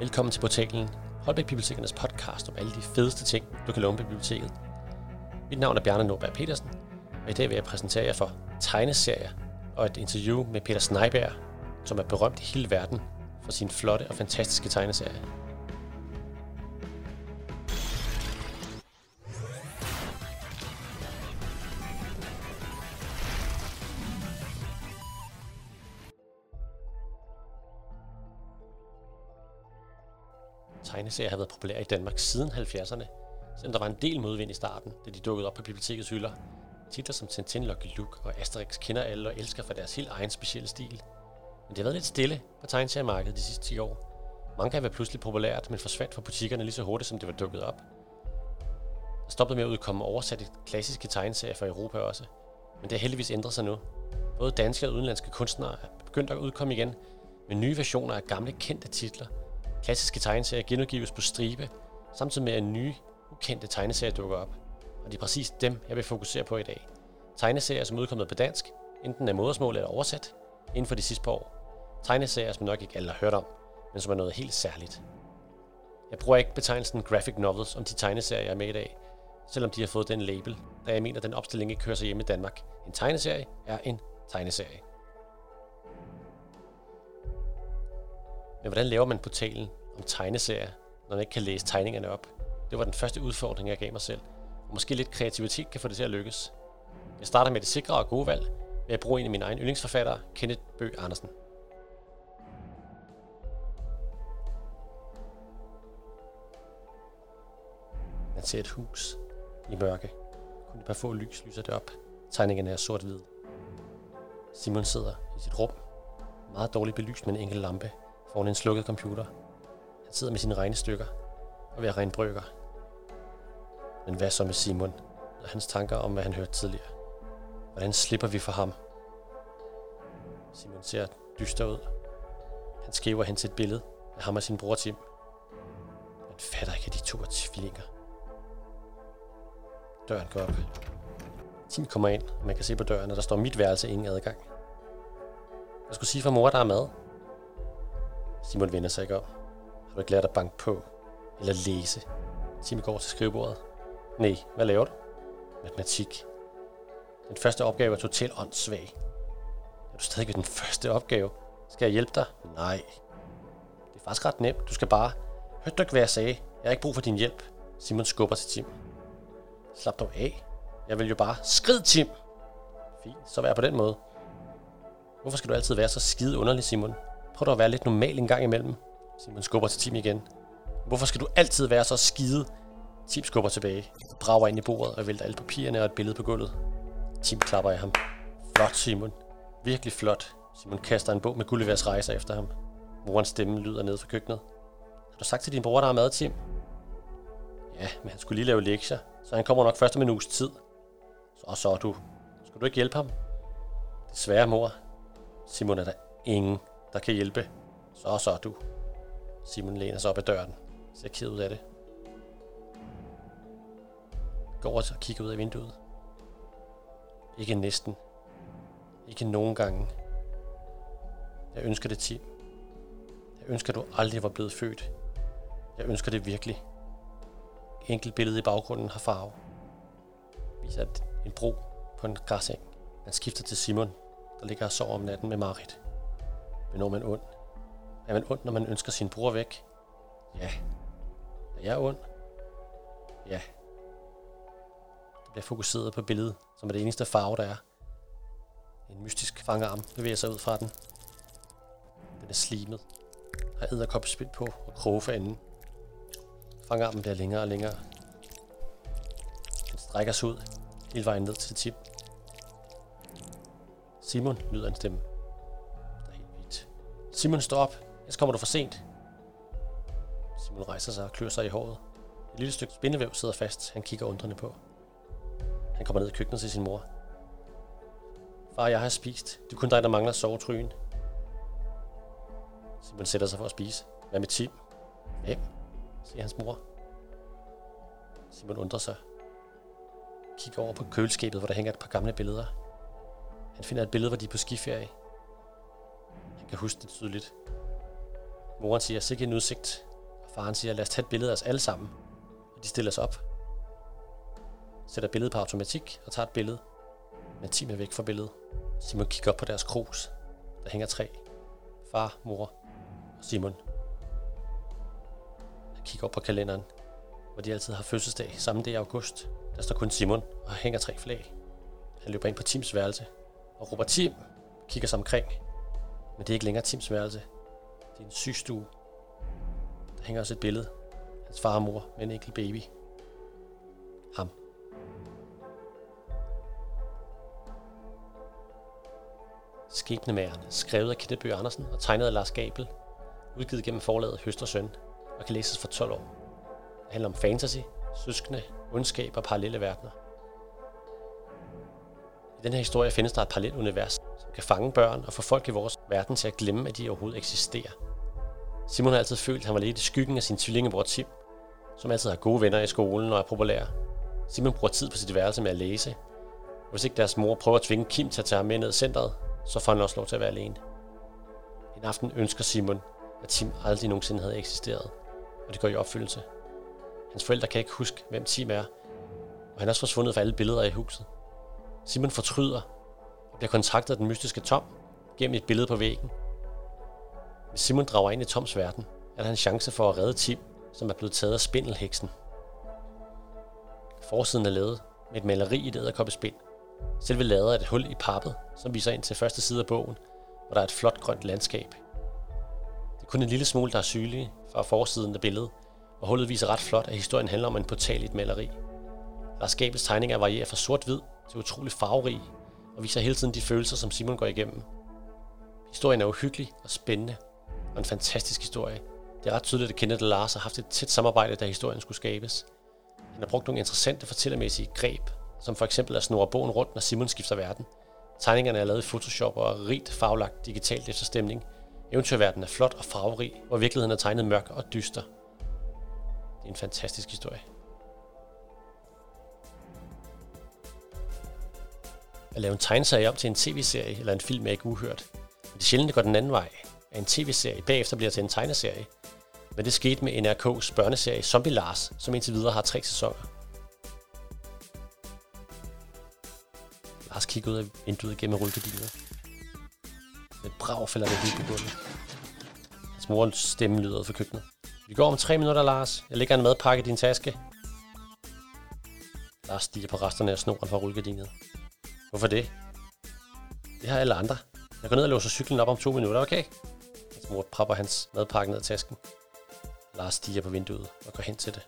Velkommen til portalen Holbæk Bibliotekernes podcast om alle de fedeste ting, du kan låne på biblioteket. Mit navn er Bjarne Norberg Petersen, og i dag vil jeg præsentere jer for tegneserier og et interview med Peter Sneiberg, som er berømt i hele verden for sine flotte og fantastiske tegneserier. Tegneserier har været populære i Danmark siden 70'erne, selvom der var en del modvind i starten, da de dukkede op på bibliotekets hylder. Titler som Tintin, Lucky Luke og Asterix kender alle og elsker for deres helt egen specielle stil. Men det har været lidt stille på tegneseriemarkedet de sidste 10 år. Mange har været pludselig populært, men forsvandt fra butikkerne lige så hurtigt, som det var dukket op. Der stoppede med at udkomme oversatte klassiske tegneserier fra Europa også. Men det har heldigvis ændret sig nu. Både danske og udenlandske kunstnere er begyndt at udkomme igen med nye versioner af gamle kendte titler – Klassiske tegneserier genudgives på stribe, samtidig med at nye, ukendte tegneserier dukker op. Og det er præcis dem, jeg vil fokusere på i dag. Tegneserier, som er udkommet på dansk, enten af modersmål eller oversat, inden for de sidste par år. Tegneserier, som nok ikke alle har hørt om, men som er noget helt særligt. Jeg bruger ikke betegnelsen graphic novels om de tegneserier, jeg er med i dag, selvom de har fået den label, da jeg mener, at den opstilling ikke kører sig hjemme i Danmark. En tegneserie er en tegneserie. Men hvordan laver man portalen om tegneserier, når man ikke kan læse tegningerne op? Det var den første udfordring, jeg gav mig selv. Og måske lidt kreativitet kan få det til at lykkes. Jeg starter med det sikre og gode valg, ved at bruge en af mine egne yndlingsforfattere, Kenneth Bøg Andersen. Man ser et hus i mørke. Kun et par få lys lyser det op. Tegningerne er sort-hvid. Simon sidder i sit rum. Meget dårligt belyst med en enkelt lampe foran en slukket computer. Han sidder med sine regnestykker og ved at regne brøker. Men hvad så med Simon og hans tanker om, hvad han hørte tidligere? Hvordan slipper vi for ham? Simon ser dyster ud. Han skriver hen til et billede af ham og sin bror Tim. Man fatter ikke, at de to er tvillinger. Døren går op. Tim kommer ind, og man kan se på døren, at der står mit værelse ingen adgang. Jeg skulle sige for mor, der er mad, Simon vender sig ikke om. Har du ikke lært at banke på? Eller læse? Simon går til skrivebordet. Nej, hvad laver du? Matematik. Den første opgave er totalt åndssvag. Er du stadig den første opgave? Skal jeg hjælpe dig? Nej. Det er faktisk ret nemt. Du skal bare... Hørte du ikke, hvad jeg sagde? Jeg har ikke brug for din hjælp. Simon skubber til Tim. Slap dog af. Jeg vil jo bare... Skrid, Tim! Fint, så vær på den måde. Hvorfor skal du altid være så skide underlig, Simon? Prøv da at være lidt normal en gang imellem. Simon skubber til Tim igen. Hvorfor skal du altid være så skide? Tim skubber tilbage, brager ind i bordet og vælter alle papirerne og et billede på gulvet. Tim klapper af ham. Flot, Simon. Virkelig flot. Simon kaster en bog med Gullivers rejser efter ham. Morens stemme lyder ned fra køkkenet. Har du sagt til din bror, der er mad, Tim? Ja, men han skulle lige lave lektier, så han kommer nok først om en uges tid. Så så du. Skal du ikke hjælpe ham? Desværre, mor. Simon er der ingen der kan hjælpe. Så så du. Simon læner sig op ad døren. Ser ked ud af det. Går og kigger ud af vinduet. Ikke næsten. Ikke nogen gange. Jeg ønsker det, Tim. Jeg ønsker, du aldrig var blevet født. Jeg ønsker det virkelig. Enkelt billede i baggrunden har farve. Viser en bro på en græseng. Man skifter til Simon, der ligger og sover om natten med Marit. Men når man ond? Er man ond, når man ønsker sin bror væk? Ja. Er jeg ond? Ja. Det bliver fokuseret på billedet, som er det eneste farve, der er. En mystisk fangerarm bevæger sig ud fra den. Den er slimet, har æderkopspil på og kroge for enden. Fangerarmen bliver længere og længere. Den strækker sig ud hele vejen ned til tip. Simon lyder en stemme. Simon, står op. Ellers kommer du for sent. Simon rejser sig og klør sig i håret. Et lille stykke spindevæv sidder fast. Han kigger undrende på. Han kommer ned i køkkenet til sin mor. Far, jeg har spist. Det er kun dig, der mangler sovetryen. Simon sætter sig for at spise. Hvad med Tim? Hvem? siger hans mor. Simon undrer sig. Kigger over på køleskabet, hvor der hænger et par gamle billeder. Han finder et billede, hvor de er på skiferie kan huske det tydeligt. Moren siger, sikke en udsigt. Og faren siger, lad os tage et billede af os alle sammen. Og de stiller sig op. Sætter billedet på automatik og tager et billede. Men Tim er væk fra billedet. Simon kigger op på deres krus. Der hænger tre. Far, mor og Simon. Han kigger op på kalenderen, hvor de altid har fødselsdag samme dag i august. Der står kun Simon og hænger tre flag. Han løber ind på Tims værelse og råber Tim, kigger sig omkring. Men det er ikke længere Tims værelse. Det er en sygstue. Der hænger også et billede. Hans far og mor med en enkelt baby. Ham. Skæbnemagerne, skrevet af Kenneth Bøge Andersen og tegnet af Lars Gabel, udgivet gennem forlaget Høst og Søn, og kan læses for 12 år. Det handler om fantasy, søskende, ondskab og parallelle verdener. I den her historie findes der et parallelt univers, som kan fange børn og få folk i vores verden til at glemme, at de overhovedet eksisterer. Simon har altid følt, at han var lidt i skyggen af sin tvillingebror Tim, som altid har gode venner i skolen og er populær. Simon bruger tid på sit værelse med at læse. Hvis ikke deres mor prøver at tvinge Kim til at tage ham med ned i centret, så får han også lov til at være alene. En aften ønsker Simon, at Tim aldrig nogensinde havde eksisteret, og det går i opfyldelse. Hans forældre kan ikke huske, hvem Tim er, og han er også forsvundet fra alle billeder i huset. Simon fortryder og bliver kontaktet af den mystiske Tom gennem et billede på væggen. Hvis Simon drager ind i Toms verden, er der en chance for at redde Tim, som er blevet taget af spindelheksen. Forsiden er lavet med et maleri i et æderkoppespind. Selve lader er et hul i pappet, som viser ind til første side af bogen, hvor der er et flot grønt landskab. Det er kun en lille smule, der er sygelig fra forsiden af billedet, og hullet viser ret flot, at historien handler om en portal i et maleri. Lars Gabels tegninger varierer fra sort-hvid til utrolig farverig, og viser hele tiden de følelser, som Simon går igennem. Historien er uhyggelig og spændende, og en fantastisk historie. Det er ret tydeligt, at Kenneth Lars har haft et tæt samarbejde, da historien skulle skabes. Han har brugt nogle interessante fortællermæssige greb, som for eksempel at snurre bogen rundt, når Simon skifter verden. Tegningerne er lavet i Photoshop og er rigt faglagt digitalt efter stemning. Eventyrverdenen er flot og farverig, hvor virkeligheden er tegnet mørk og dyster. Det er en fantastisk historie. At lave en tegneserie om til en tv-serie eller en film er ikke uhørt. Det er sjældent, det går den anden vej. At en tv-serie bagefter bliver til en tegneserie. Men det skete med NRK's børneserie Zombie Lars, som indtil videre har tre sæsoner. Lars kigger ud af vinduet gennem rullegardinet. Med et brag falder det helt på gulvet. Hans morens stemme lyder fra køkkenet. Vi går om tre minutter, Lars. Jeg lægger en madpakke i din taske. Lars stiger på resterne af snoren fra rullegardinet. Hvorfor det? Det har alle andre. Jeg går ned og låser cyklen op om to minutter, okay? Hans mor propper hans madpakke ned i tasken. Lars stiger på vinduet og går hen til det.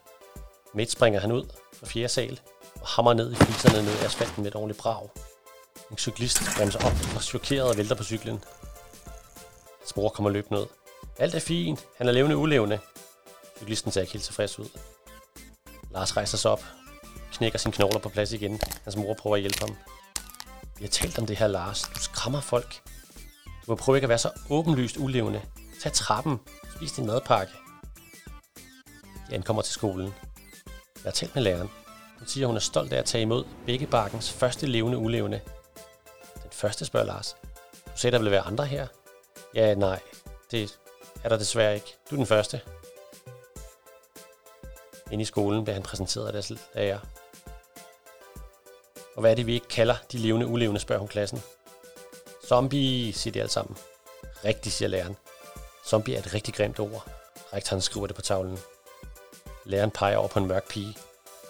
Midt springer han ud fra fjerde sal og hammer ned i fliserne ned i asfalten med et ordentligt brag. En cyklist bremser op og chokeret og vælter på cyklen. Hans mor kommer løbende ud. Alt er fint. Han er levende ulevende. Cyklisten ser ikke helt tilfreds ud. Lars rejser sig op, knækker sine knogler på plads igen. Hans mor prøver at hjælpe ham. Vi har talt om det her, Lars. Du skræmmer folk. Du må prøve ikke at være så åbenlyst ulevende. Tag trappen. Spis din madpakke. De ankommer til skolen. Jeg har talt med læreren. Hun siger, at hun er stolt af at tage imod Bækkebakkens første levende ulevende. Den første, spørger Lars. Du sagde, der ville være andre her? Ja, nej. Det er der desværre ikke. Du er den første. Inde i skolen bliver han præsenteret af deres lærer. Og hvad er det, vi ikke kalder de levende ulevende, spørger hun klassen. Zombie, siger de alle sammen. Rigtig, siger læreren. Zombie er et rigtig grimt ord. Rektoren skriver det på tavlen. Læreren peger over på en mørk pige.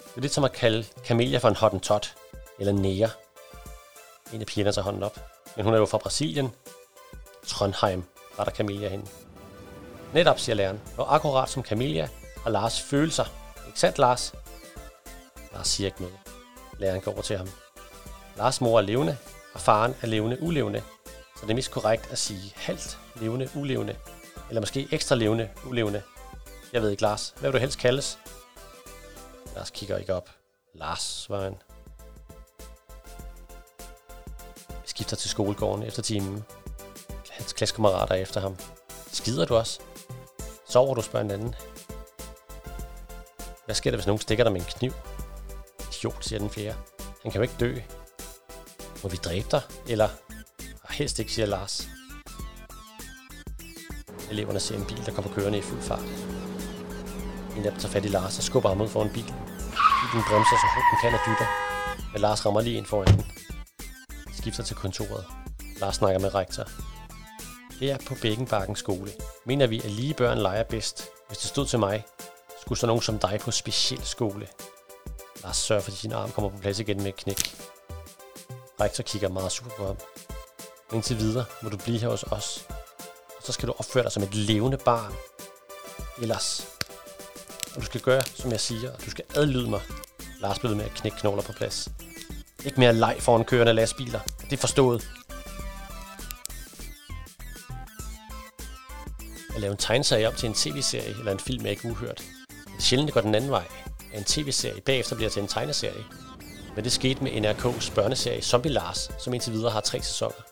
Det er lidt som at kalde Camelia for en hottentot, eller næger. En af pigerne tager hånden op. Men hun er jo fra Brasilien. Trondheim, retter Camelia hende. Netop, siger læreren. Og akkurat som Camelia har Lars følelser. Ikke sandt, Lars? Lars siger ikke noget. Læreren går over til ham. Lars mor er levende, og faren er levende ulevende. Så det er mest korrekt at sige halvt levende ulevende. Eller måske ekstra levende ulevende. Jeg ved ikke, Lars. Hvad vil du helst kaldes? Lars kigger ikke op. Lars, svarer han. Vi skifter til skolegården efter timen. Hans klassekammerater efter ham. Skider du også? Sover du, spørger en anden. Hvad sker der, hvis nogen stikker dig med en kniv? Idiot, siger den fjerde. Han kan jo ikke dø. Må vi dræbe dig? Eller? Helst ikke, siger Lars. Eleverne ser en bil, der kommer kørende i fuld fart. En af dem tager fat i Lars og skubber ham ud foran bilen. Bilen bremser så hurtigt den kan og dytter. Men Lars rammer lige ind foran den. Skifter til kontoret. Lars snakker med rektor. Her på Bækkenbakken skole mener vi, at lige børn leger bedst. Hvis det stod til mig, skulle så nogen som dig på speciel skole. Lars sørger for, at sin arm kommer på plads igen med et knæk. Rektor kigger meget super på ham. Men indtil videre må du blive her hos os. Og så skal du opføre dig som et levende barn. Ellers. Og du skal gøre, som jeg siger, og du skal adlyde mig. Lars blev med at knække knogler på plads. Ikke mere leg foran kørende lastbiler. Det er forstået. At lave en tegneserie op til en tv-serie eller en film er ikke uhørt. Det er sjældent, det går den anden vej. At en tv-serie bagefter bliver til en tegneserie. Men det skete med NRK's børneserie Zombie Lars, som indtil videre har tre sæsoner.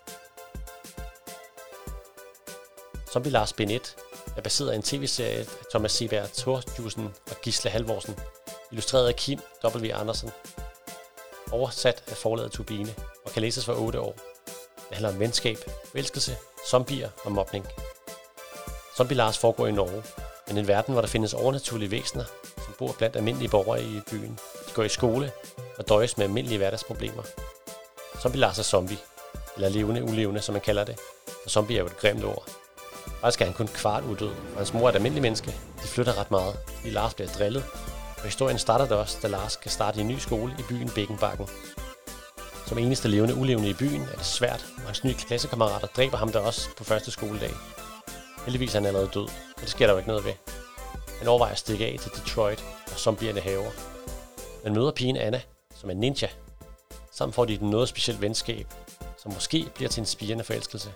Zombie Lars Ben 1 er baseret af en tv-serie af Thomas Seberg Thorjusen og Gisle Halvorsen, illustreret af Kim W. Andersen, oversat af forlaget Turbine og kan læses for 8 år. Det handler om venskab, forelskelse, zombier og mobning. Zombie Lars foregår i Norge, men en verden, hvor der findes overnaturlige væsener, som bor blandt almindelige borgere i byen. Går i skole og døjes med almindelige hverdagsproblemer. Zombie Lars sig zombie, eller levende ulevende, som man kalder det, og zombie er jo et grimt ord. Faktisk er han kun kvart uddød, og hans mor er et almindeligt menneske. De flytter ret meget, fordi Lars bliver drillet, og historien starter da også, da Lars skal starte i en ny skole i byen Bækkenbakken. Som eneste levende ulevende i byen er det svært, og hans nye klassekammerater dræber ham der også på første skoledag. Heldigvis er han allerede død, og det sker der jo ikke noget ved. Han overvejer at stikke af til Detroit, og zombierne haver. Man møder pigen Anna, som er ninja. Sammen får de et noget specielt venskab, som måske bliver til en spirende forelskelse.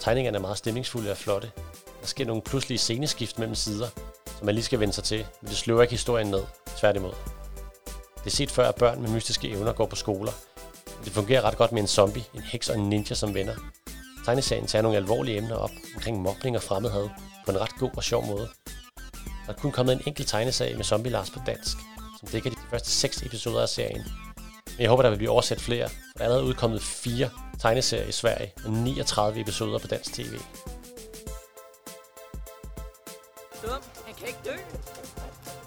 Tegningerne er meget stemningsfulde og flotte. Der sker nogle pludselige sceneskift mellem sider, som man lige skal vende sig til, men det sløver ikke historien ned, tværtimod. Det er set før, at børn med mystiske evner går på skoler. Men det fungerer ret godt med en zombie, en heks og en ninja som venner. Tegneserien tager nogle alvorlige emner op omkring mobning og fremmedhed på en ret god og sjov måde. Der er kun kommet en enkelt tegneserie med Zombie Lars på dansk, som dækker de første seks episoder af serien. Men jeg håber, der vil blive oversat flere, for der er allerede udkommet fire tegneserier i Sverige og 39 episoder på dansk tv. Dum, han kan ikke dø.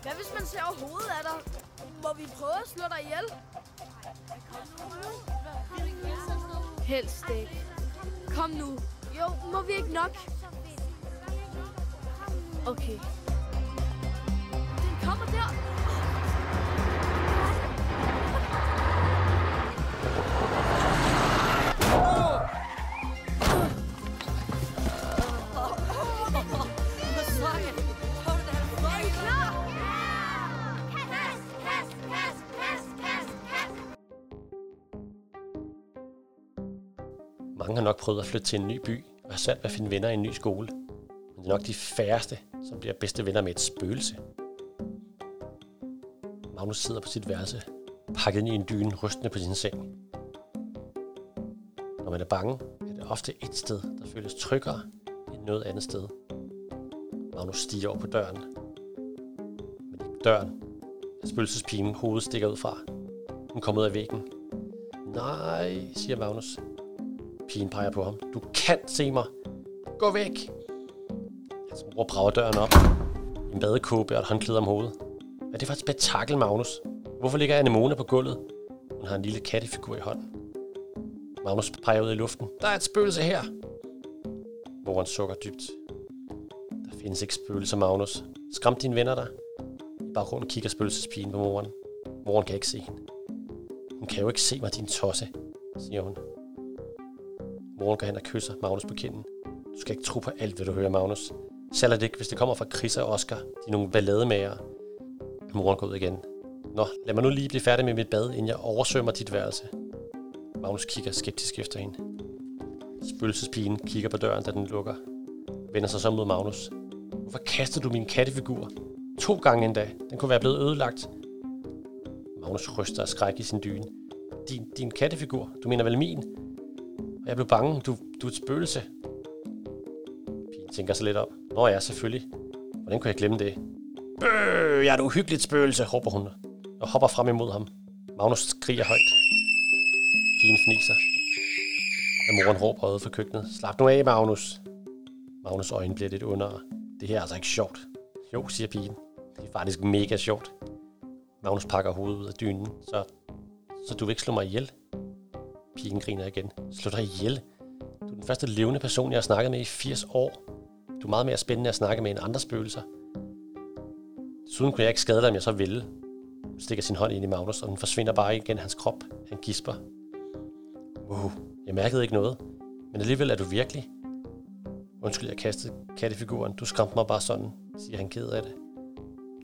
Hvad hvis man ser hovedet af dig? Må vi prøve at slå dig ihjel? Helst ikke. Kom nu. Jo, må vi ikke nok? Okay. Den kommer der. Mange har nok prøvet at flytte til en ny by og har svært ved at finde venner i en ny skole. Men det er nok de færreste, som bliver bedste venner med et spøgelse. Magnus sidder på sit værelse, pakket ind i en dyne, rystende på sin seng. Når man er bange, er det ofte et sted, der føles tryggere end noget andet sted. Magnus stiger over på døren. Men i døren er spøgelsespigen hovedet stikker ud fra. Hun kommer ud af væggen. Nej, siger Magnus. Pigen peger på ham. Du kan se mig. Gå væk. Hans mor brager døren op. En badekåbe og et håndklæde om hovedet. Hvad er det for et spektakel, Magnus? Hvorfor ligger Anemone på gulvet? Hun har en lille kattefigur i hånden. Magnus peger ud i luften. Der er et spøgelse her. Moren sukker dybt. Der findes ikke spøgelser, Magnus. Skræm dine venner der. I baggrunden kigger spøgelsespigen på moren. Moren kan ikke se hende. Hun kan jo ikke se mig, din tosse, siger hun. Moren går hen og kysser Magnus på kinden. Du skal ikke tro på alt, hvad du hører, Magnus. Særligt ikke, hvis det kommer fra Chris og Oscar. De er nogle ballademager. Moren går ud igen. Nå, lad mig nu lige blive færdig med mit bad, inden jeg oversvømmer dit værelse. Magnus kigger skeptisk efter hende. Spøgelsespigen kigger på døren, da den lukker. Vender sig så mod Magnus. Hvorfor kastede du min kattefigur? To gange endda. Den kunne være blevet ødelagt. Magnus ryster af skræk i sin dyne. Din, din kattefigur? Du mener vel min? Jeg blev bange. Du, du er et spøgelse. Pigen tænker sig lidt op. Nå ja, selvfølgelig. Hvordan kunne jeg glemme det? Øh, jeg er et uhyggeligt spøgelse, råber hun, og hopper frem imod ham. Magnus skriger højt. Pigen fniser. Da moren råber ude fra køkkenet. Slap nu af, Magnus. Magnus øjne bliver lidt under. Det her er altså ikke sjovt. Jo, siger pigen. Det er faktisk mega sjovt. Magnus pakker hovedet ud af dynen, så, så du vil ikke slå mig ihjel. Pigen griner igen. Slå dig ihjel? Du er den første levende person, jeg har snakket med i 80 år. Du er meget mere spændende at snakke med end andre spøgelser. Desuden kunne jeg ikke skade dig, om jeg så ville. Hun stikker sin hånd ind i Magnus, og den forsvinder bare igen hans krop. Han gisper. Wow, jeg mærkede ikke noget. Men alligevel er du virkelig. Undskyld, jeg kastede kattefiguren. Du skræmte mig bare sådan, siger han ked af det.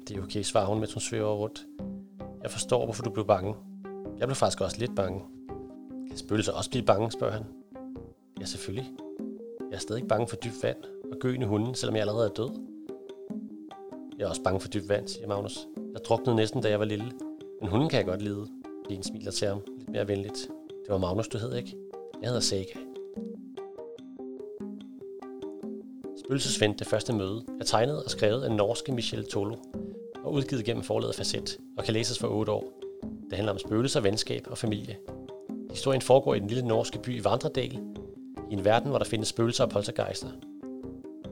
Det er okay, svarer hun, mens hun svæver rundt. Jeg forstår, hvorfor du blev bange. Jeg blev faktisk også lidt bange. Kan spøgelser også blive bange, spørger han. Ja, selvfølgelig. Jeg er stadig bange for dybt vand og gøende hunden, selvom jeg allerede er død. Jeg er også bange for dybt vand, siger Magnus. Jeg druknede næsten, da jeg var lille. Men hunden kan jeg godt lide. Lien smiler til ham, lidt mere venligt. Det var Magnus, du hed ikke? Jeg hedder Sega. Spøgelsesven, det første møde, er tegnet og skrevet af norske Michel Tolo og udgivet gennem forlaget Facet og kan læses for 8 år. Det handler om spøgelser, venskab og familie. Historien foregår i den lille norske by Vandredal, i en verden, hvor der findes spøgelser og poltergeister.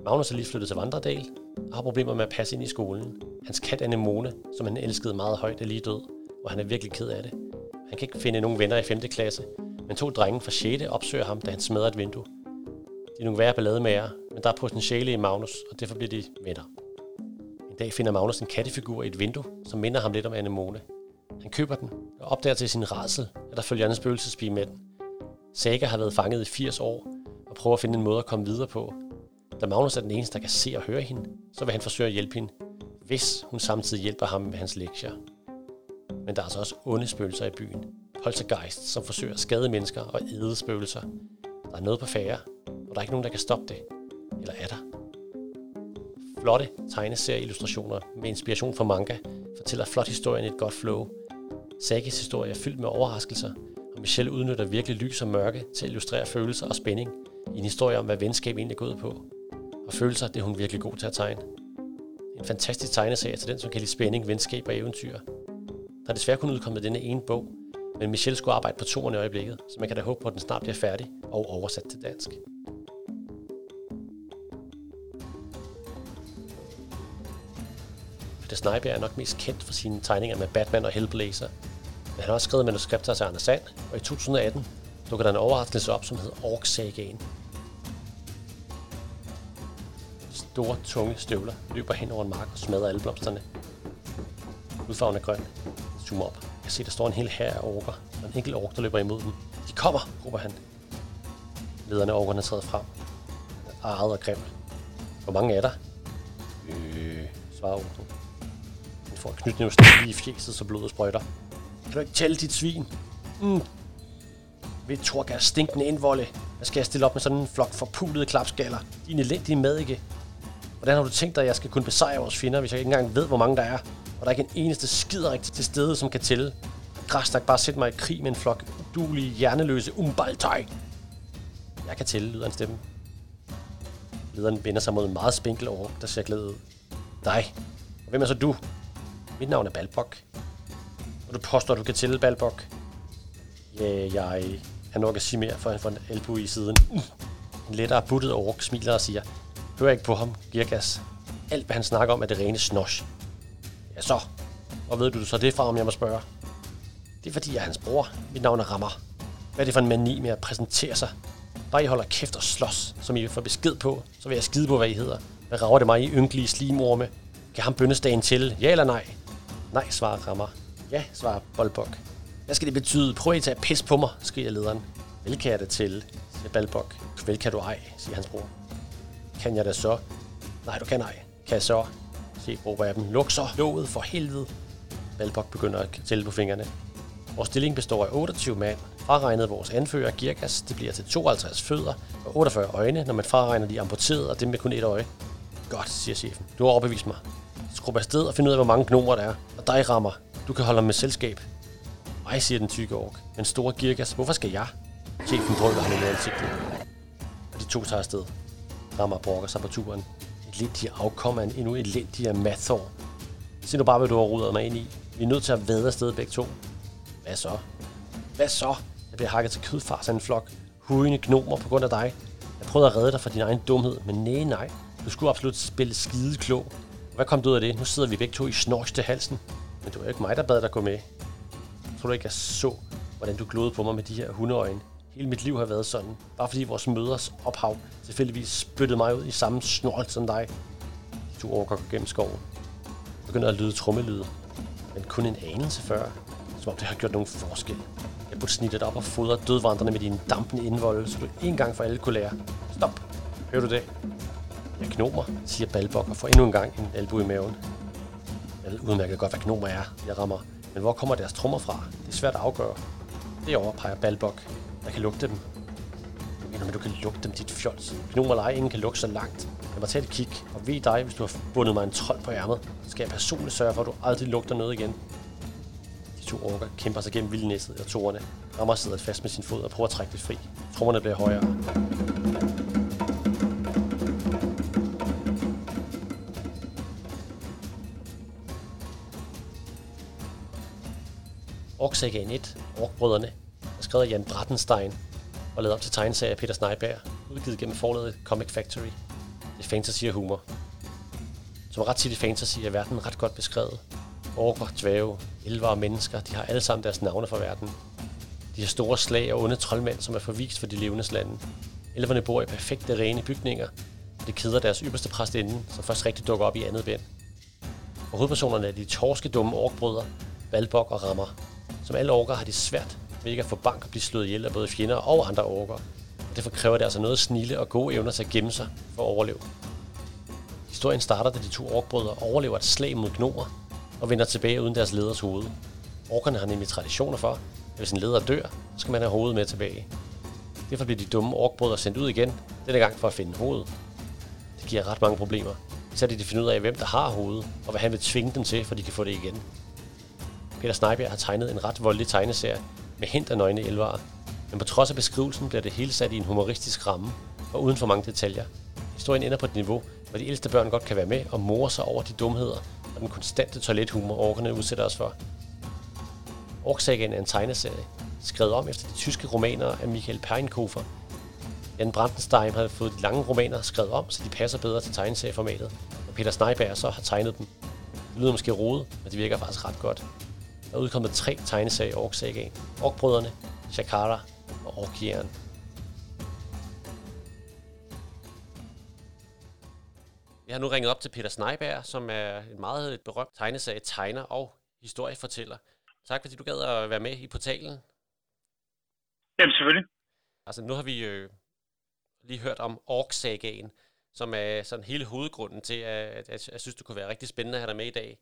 Magnus er lige flyttet til Vandredal og har problemer med at passe ind i skolen. Hans kat Anemone, som han elskede meget højt, er lige død, og han er virkelig ked af det. Han kan ikke finde nogen venner i 5. klasse, men to drenge fra 6. opsøger ham, da han smadrer et vindue. De er nogle værre ballademager, men der er potentiale i Magnus, og derfor bliver de venner. En dag finder Magnus en kattefigur i et vindue, som minder ham lidt om Anemone. Han køber den og opdager til sin rædsel, at der følger en spøgelsespige med den. Saga har været fanget i 80 år og prøver at finde en måde at komme videre på. Da Magnus er den eneste, der kan se og høre hende, så vil han forsøge at hjælpe hende, hvis hun samtidig hjælper ham med hans lektier. Men der er altså også onde spøgelser i byen. Poltergeist, som forsøger at skade mennesker og æde spøgelser. Der er noget på færre, og der er ikke nogen, der kan stoppe det. Eller er der? Flotte tegneserieillustrationer med inspiration fra manga fortæller flot historien i et godt flow. Sagas historie er fyldt med overraskelser, og Michelle udnytter virkelig lys og mørke til at illustrere følelser og spænding i en historie om, hvad venskab egentlig går ud på. Og følelser, det er hun virkelig god til at tegne. En fantastisk tegneserie til den, som kan lide spænding, venskab og eventyr. Der er desværre kun udkommet denne ene bog, men Michelle skulle arbejde på toerne i øjeblikket, så man kan da håbe på, at den snart bliver færdig og oversat til dansk. Peter Snejbjerg er nok mest kendt for sine tegninger med Batman og Hellblazer, han har også skrevet manuskripter til Anders Sand, og i 2018 dukker der en overraskelse op, som hedder Ork Sagaen. Store, tunge støvler løber hen over en mark og smadrer alle blomsterne. Udfarven er grøn. Zoom op. Jeg kan se, der står en hel hær af orker, og en enkelt ork, der løber imod dem. De kommer, råber han. Lederne af orkerne træder frem. Arret og grim. Hvor mange er der? Øh, svarer orken. Han får en knytnævstil lige i fjeset, så blodet sprøjter. Kan du ikke tælle dit svin? Mm. Ved Torgas stinkende indvolde. Hvad skal jeg stille op med sådan en flok forpulede klapskaller? Din elendige mad, ikke? Hvordan har du tænkt dig, at jeg skal kunne besejre vores fjender, hvis jeg ikke engang ved, hvor mange der er? Og der er ikke en eneste skiderik til stede, som kan tælle. Græstak bare sætte mig i krig med en flok udulige, hjerneløse umbaltøj. Jeg kan tælle, lyder en stemme. Lederen vender sig mod en meget spinkel over, der ser glad ud. Dig. Og hvem er så du? Mit navn er Balbok. Og du påstår, at du kan tælle Balbok. Ja, jeg... Han nok at sige mere, for han får en albu i siden. En lettere buttet ork smiler og siger, Hør ikke på ham, Girkas. Alt, hvad han snakker om, er det rene snosh. Ja, så. Hvor ved du så det fra, om jeg må spørge? Det er fordi, jeg er hans bror. Mit navn er Rammer. Hvad er det for en mani med at præsentere sig? Bare I holder kæft og slås, som I får besked på, så vil jeg skide på, hvad I hedder. Hvad rager det mig i ynkelige slimorme? Kan ham bøndestagen til? Ja eller nej? Nej, svarer Rammer. Ja, svarer Bolbok. Hvad skal det betyde? Prøv at tage pis på mig, skriger lederen. Vel kan jeg det til, siger Balbok. Vel kan du ej, siger hans bror. Kan jeg da så? Nej, du kan ej. Kan jeg så? Se, råber jeg dem. Luk så låget for helvede. Balbok begynder at tælle på fingrene. Vores stilling består af 28 mand. Fraregnet vores anfører, Girkas, det bliver til 52 fødder og 48 øjne, når man fraregner de amputerede og dem med kun et øje. Godt, siger chefen. Du har overbevist mig. Skrub afsted og find ud af, hvor mange gnomer der er. Og dig rammer. Du kan holde ham med selskab. Ej, siger den tykke ork. Den store Girkas, hvorfor skal jeg? Chefen drøber ham i ansigtet. Og de to tager afsted. Rammer brokker sig på turen. Elendig afkom af en endnu elendigere Mathor. Se nu bare, hvad du har rudet mig ind i. Vi er nødt til at vade afsted begge to. Hvad så? Hvad så? Jeg bliver hakket til kødfars af en flok hujende gnomer på grund af dig. Jeg prøvede at redde dig fra din egen dumhed, men nej, nej. Du skulle absolut spille skide klog. Hvad kom du ud af det? Nu sidder vi begge to i snorks til halsen. Men det var jo ikke mig, der bad dig gå med. Tror du ikke, jeg så, hvordan du glodede på mig med de her hundeøjne? Hele mit liv har været sådan. Bare fordi vores møders ophav tilfældigvis spyttede mig ud i samme snorl som dig. De to går gennem skoven. Begynder at lyde trummelyde. Men kun en anelse før. Som om det har gjort nogen forskel. Jeg burde snitte dig op og fodre dødvandrene med dine dampende indvolde, så du en gang for alle kunne lære. Stop! Hører du det? Jeg knomer, siger Balbok og får endnu en gang en albu i maven. Jeg ved udmærket godt, hvad gnomer er, jeg rammer. Men hvor kommer deres trommer fra? Det er svært at afgøre. Det overpeger Balbok. Jeg kan lugte dem. Du mener, men du kan lugte dem, dit fjols. Gnomer eller ej, ingen kan lugte så langt. Jeg må tage et kig, og ved dig, hvis du har bundet mig en trold på ærmet, så skal jeg personligt sørge for, at du aldrig lugter noget igen. De to orker kæmper sig gennem vildnæsset og torene. Rammer sidder fast med sin fod og prøver at trække det fri. Trommerne bliver højere. Orksagaen 1, Orkbrødrene, er skrevet af Jan Brattenstein og lavet op til tegneserie af Peter Sneiberg, udgivet gennem forlaget Comic Factory. Det er fantasy og humor. Som ret tit i fantasy er verden ret godt beskrevet. Orker, dvæve, elver og mennesker, de har alle sammen deres navne for verden. De har store slag og onde troldmænd, som er forvist for de levendes lande. Elverne bor i perfekte, rene bygninger, og det keder deres ypperste præstinde, som først rigtig dukker op i andet bind. Og hovedpersonerne er de torske dumme orkbrødre, Valbok og Rammer. Som alle orker har de svært ved ikke at få bank og blive slået ihjel af både fjender og andre orker. Og derfor kræver det altså noget snille og gode evner til at gemme sig for at overleve. Historien starter, da de to orkbrødre overlever et slag mod gnomer og vender tilbage uden deres leders hoved. Orkerne har nemlig traditioner for, at hvis en leder dør, så skal man have hovedet med tilbage. Derfor bliver de dumme orkbrødre sendt ud igen, denne gang for at finde hovedet. Det giver ret mange problemer, især de finder ud af, hvem der har hovedet, og hvad han vil tvinge dem til, for de kan få det igen. Peter Sneiberg har tegnet en ret voldelig tegneserie med hint af nøgne elvere, men på trods af beskrivelsen bliver det hele sat i en humoristisk ramme og uden for mange detaljer. Historien ender på et niveau, hvor de ældste børn godt kan være med og more sig over de dumheder og den konstante toilethumor, orkerne udsætter os for. Orksagen er en tegneserie, skrevet om efter de tyske romaner af Michael Peinkofer. Jan Brandenstein har fået de lange romaner skrevet om, så de passer bedre til tegneserieformatet, og Peter Sneiberg så har tegnet dem. Det lyder måske rodet, men det virker faktisk ret godt. Der er udkommet tre tegneserier i Orksagaen. Orkbrødrene, Shakara og Orkieren. Jeg har nu ringet op til Peter Sneiberg, som er en meget berømt tegneserie tegner og historiefortæller. Tak fordi du gad at være med i portalen. Jamen selvfølgelig. Altså nu har vi øh, lige hørt om Orksagaen, som er sådan hele hovedgrunden til, at, at, at jeg synes, det kunne være rigtig spændende at have dig med i dag.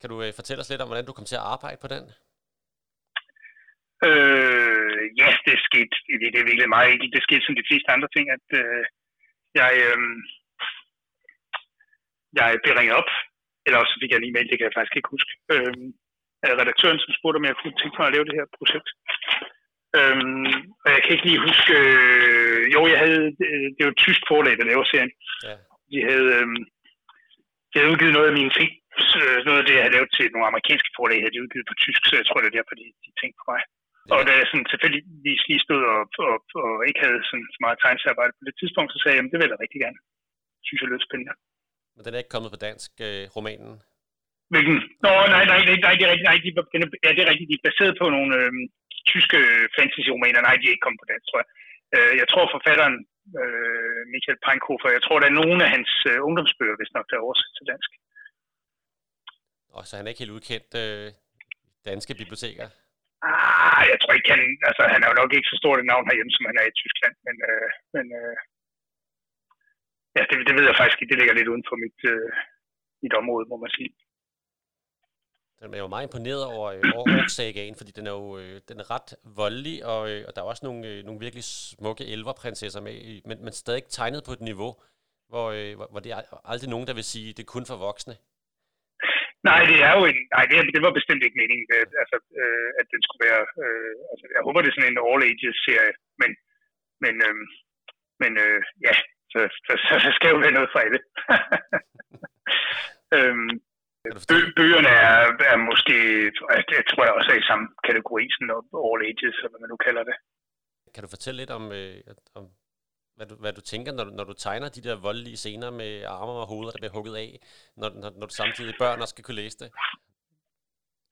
Kan du øh, fortælle os lidt om, hvordan du kom til at arbejde på den? Øh, ja, det skete, det er virkelig meget enkelt. Det skete som de fleste andre ting, at øh, jeg, øh, jeg blev ringet op, eller også fik jeg en e-mail, det kan jeg faktisk ikke huske, øh, af redaktøren, som spurgte, om jeg kunne tænke mig at lave det her projekt. Øh, og jeg kan ikke lige huske, øh, jo, jeg havde, øh, det var et tysk forlag, der laver serien. Ja. De havde, øh, de havde udgivet noget af mine ting, så noget af det, jeg havde lavet til nogle amerikanske forlag, havde de udgivet på tysk, så jeg tror, det er derfor, de, de tænkte på mig. Ja. Og da jeg sådan tilfældigvis lige stod og, og, og ikke havde sådan så meget tegnsarbejde på det tidspunkt, så sagde jeg, at det vil jeg rigtig gerne. Synes jeg lød spændende. Men den er ikke kommet på dansk, øh, romanen? Hvilken? Nå, nej, nej, nej, nej, det er rigtigt. Nej, de, den er, ja, det er rigtigt. De er baseret på nogle øh, tyske fantasy-romaner. Nej, de er ikke kommet på dansk, tror jeg. Øh, jeg tror forfatteren, øh, Michael Peinkofer, jeg tror, der er nogle af hans øh, ungdomsbøger, hvis nok, der er oversat til dansk. Og så han er ikke helt udkendt øh, danske biblioteker? Ah, jeg tror ikke, han, altså, han er jo nok ikke så stort et navn herhjemme, som han er i Tyskland, men, øh, men øh, ja, det, det ved jeg faktisk ikke. Det ligger lidt uden for mit, øh, mit område, må man sige. Den er jo meget imponeret over øh, Orksagaen, fordi den er jo øh, den er ret voldelig, og, øh, og der er også nogle, øh, nogle virkelig smukke elverprinsesser med, men, men stadig tegnet på et niveau, hvor, øh, hvor, hvor det er aldrig nogen, der vil sige, det er kun for voksne. Nej, det er jo en, nej, det, det var bestemt ikke meningen, at, altså, øh, at den skulle være, øh, altså, jeg håber, det er sådan en all ages serie, men, men, øh, men øh, ja, så, så, så, så skal jo være noget for alle. øhm, bø, bøgerne er, er måske, jeg tror jeg også er i samme kategori, sådan all ages, eller hvad man nu kalder det. Kan du fortælle lidt om, øh, om hvad du, hvad du tænker, når du, når du tegner de der voldelige scener med arme og hoveder, der bliver hugget af, når, når, når du samtidig børn også skal kunne læse det?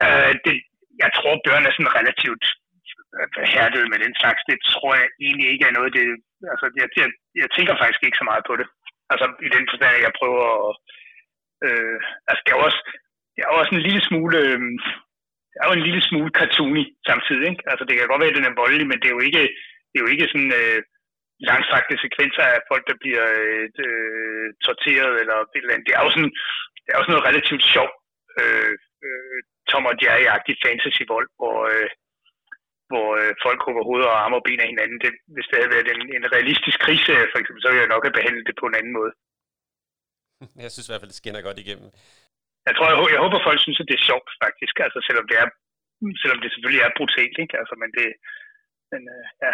Øh, det jeg tror, børn er sådan relativt øh, hærdet med den slags. Det tror jeg egentlig ikke er noget, det... Altså, jeg, jeg, jeg tænker faktisk ikke så meget på det. Altså, i den forstand, at jeg prøver at... Øh, altså, det er også, det er også en lille smule... Øh, det er jo en lille smule cartoony samtidig, ikke? Altså, det kan godt være, at den er voldelig, men det er jo ikke, det er jo ikke sådan... Øh, langstrakte sekvenser af folk, der bliver øh, torteret eller et eller andet. Det er jo sådan, det er jo sådan noget relativt sjovt øh, øh, Tom og Jerry-agtig fantasy-vold, hvor, øh, hvor øh, folk hugger hoveder og arme og ben af hinanden. Det, hvis det havde været en, en realistisk krise, for eksempel, så ville jeg nok have behandlet det på en anden måde. Jeg synes i hvert fald, det skinner godt igennem. Jeg tror, jeg, jeg håber, folk synes, at det er sjovt, faktisk. Altså, selvom det er selvom det selvfølgelig er brutalt, ikke? Altså, men det, men, øh, ja,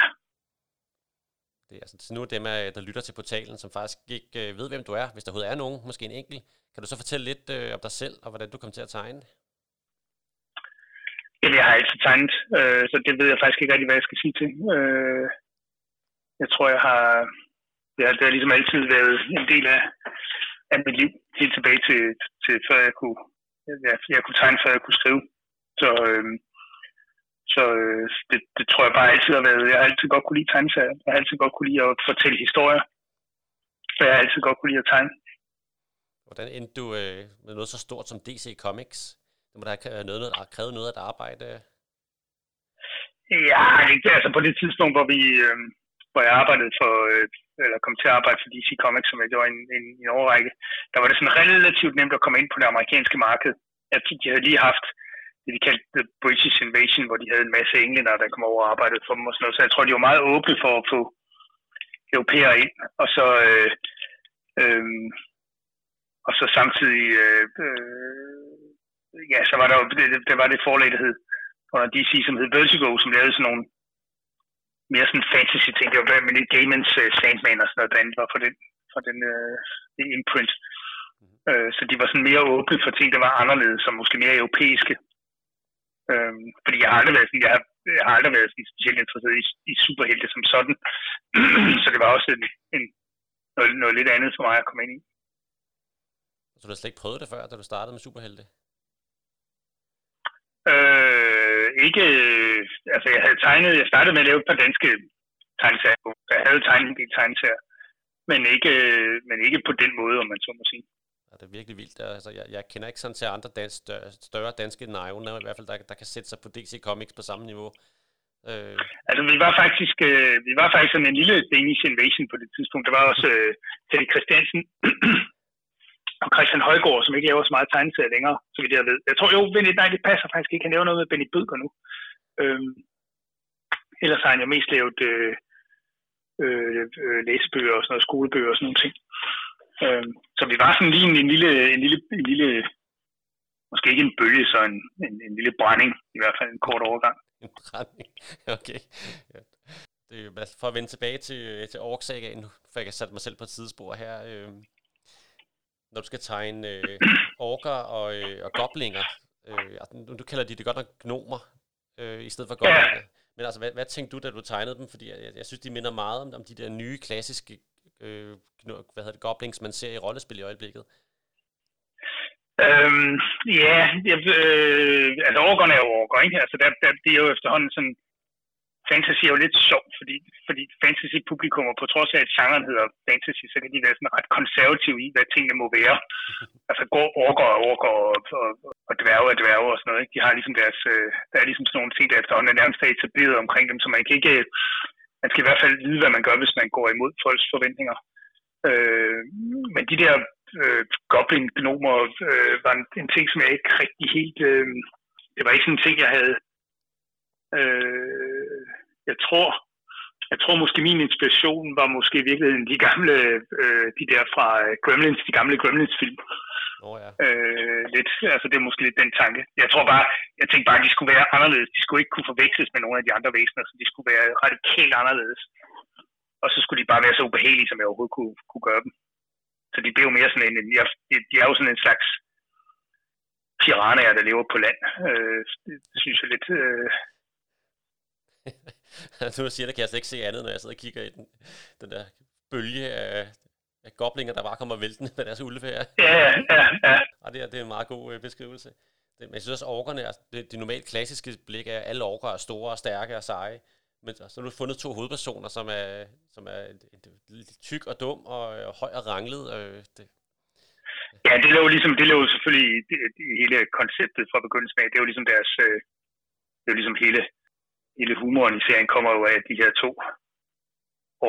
det er altså, nu dem, der lytter til portalen, som faktisk ikke øh, ved, hvem du er, hvis der overhovedet er nogen, måske en enkelt. Kan du så fortælle lidt øh, om dig selv, og hvordan du kom til at tegne? Jamen, jeg har altid tegnet, øh, så det ved jeg faktisk ikke rigtig, hvad jeg skal sige til. Øh, jeg tror, jeg har, det har, det har ligesom altid været en del af, af mit liv, helt tilbage til, til før jeg kunne, jeg, jeg kunne tegne, før jeg kunne skrive. Så, øh, så øh, det, det tror jeg bare altid har været. Jeg har altid godt kunne lide tegneserier. Jeg har altid godt kunne lide at fortælle historier. Så jeg har altid godt kunne lide at tegne. Hvordan endte du øh, med noget så stort som DC Comics? Det må da have noget, noget, krævet noget at arbejde? Ja, ikke, altså på det tidspunkt, hvor vi, øh, hvor jeg arbejdede for, øh, eller kom til at arbejde for DC Comics, som jeg gjorde en, en, en overrække, der var det sådan relativt nemt at komme ind på det amerikanske marked. Jeg, de havde lige haft det, de kaldte The British Invasion, hvor de havde en masse englænder, der kom over og arbejdede for dem og sådan noget. Så jeg tror, de var meget åbne for at få europæere ind. Og så, øh, øh, og så samtidig, øh, øh, ja, så var der jo, det, det var det forlag, der hed under DC, som hed Vertigo, som lavede sådan nogle mere sådan fantasy ting. Det var med Gaimans uh, Sandman og sådan noget, der andet var for den, for den uh, imprint. Uh, så de var sådan mere åbne for ting, der var anderledes, som måske mere europæiske. Øhm, fordi jeg har aldrig været sådan, jeg har, jeg har aldrig været sådan specielt interesseret i, i superhelte som sådan. så det var også en, en, noget, noget lidt andet for mig at komme ind i. Så du har slet ikke prøvet det før, da du startede med superhelte? Øh, ikke, altså jeg havde tegnet, jeg startede med at lave et par danske tegneserier. Jeg havde tegnet en del tegneserier, men ikke, men ikke på den måde, om man så må sige. Det er virkelig vildt. Altså, jeg, jeg kender ikke sådan til andre dans, større danske nævner, i hvert fald, der, der kan sætte sig på DC Comics på samme niveau. Øh. Altså, vi var faktisk, øh, vi var faktisk sådan en lille Danish Invasion på det tidspunkt. Der var også øh, Teddy Christiansen og Christian Højgaard, som ikke laver så meget tegneserier længere, så vidt jeg ved. Jeg tror jo, nej, det passer faktisk ikke. Han laver noget med Benny Bødker nu. Øh, ellers har han jo mest lavet øh, øh, øh, læsebøger og sådan noget, skolebøger og sådan nogle ting. Øh, så vi var sådan lige en, en, lille, en, lille, en lille, måske ikke en bølge, så en, en, en lille brænding, i hvert fald en kort overgang. En brænding, okay. Ja. Det er, for at vende tilbage til, til Orksagaen, for jeg kan sætte mig selv på et sidespor her. Øh, når du skal tegne øh, orker og, øh, og goblinger, øh, nu, du kalder de det godt nok gnomer, øh, i stedet for goblinger. Ja. Men altså, hvad, hvad tænkte du, da du tegnede dem? Fordi jeg, jeg synes, de minder meget om, om de der nye, klassiske øh, hvad hedder det, goblins, man ser i rollespil i øjeblikket? Øhm, ja, jeg, øh, altså orkerne er jo orker, ikke? Altså der, der, det er jo efterhånden sådan, fantasy er jo lidt sjovt, fordi, fordi fantasy-publikum, på trods af, at genren hedder fantasy, så kan de være sådan ret konservative i, hvad tingene må være. altså går orker og orker og, og, og dværge og dværge og sådan noget, ikke? De har ligesom deres, øh, der er ligesom sådan nogle ting, der efterhånden er nærmest etableret omkring dem, så man kan ikke, man skal i hvert fald vide, hvad man gør, hvis man går imod folks forventninger. Øh, men de der øh, goblin-gnomer øh, var en, en ting, som jeg ikke rigtig helt... Øh, det var ikke sådan en ting, jeg havde... Øh, jeg tror, jeg tror måske min inspiration var måske i virkeligheden de gamle, øh, de der fra øh, Gremlins, de gamle Gremlins-film. Oh, ja. øh, lidt, altså det er måske lidt den tanke. Jeg tror bare, jeg tænkte bare, at de skulle være anderledes. De skulle ikke kunne forveksles med nogle af de andre væsener, så de skulle være radikalt anderledes. Og så skulle de bare være så ubehagelige, som jeg overhovedet kunne, kunne gøre dem. Så de blev mere sådan en, de, de er jo sådan en slags piranhaer, der lever på land. Øh, det, det synes jeg lidt... Øh... nu siger det, kan jeg slet ikke se andet, når jeg sidder og kigger i den, den der bølge af goblinger, der bare kommer væltende med deres ulvefær. Ja, ja, ja, ja. Og det er, det er en meget god øh, beskrivelse. Det, men jeg synes også, orkerne, altså, det, det normalt klassiske blik er, at alle orker er store og stærke og seje. Men så har du fundet to hovedpersoner, som er, som er tyk og dum og, og høj og ranglet. Øh, det. Ja, det lå ligesom, det lå selvfølgelig i, i hele konceptet fra begyndelsen af. Det er jo ligesom deres, øh, det er jo ligesom hele, hele humoren i serien kommer jo af, de her to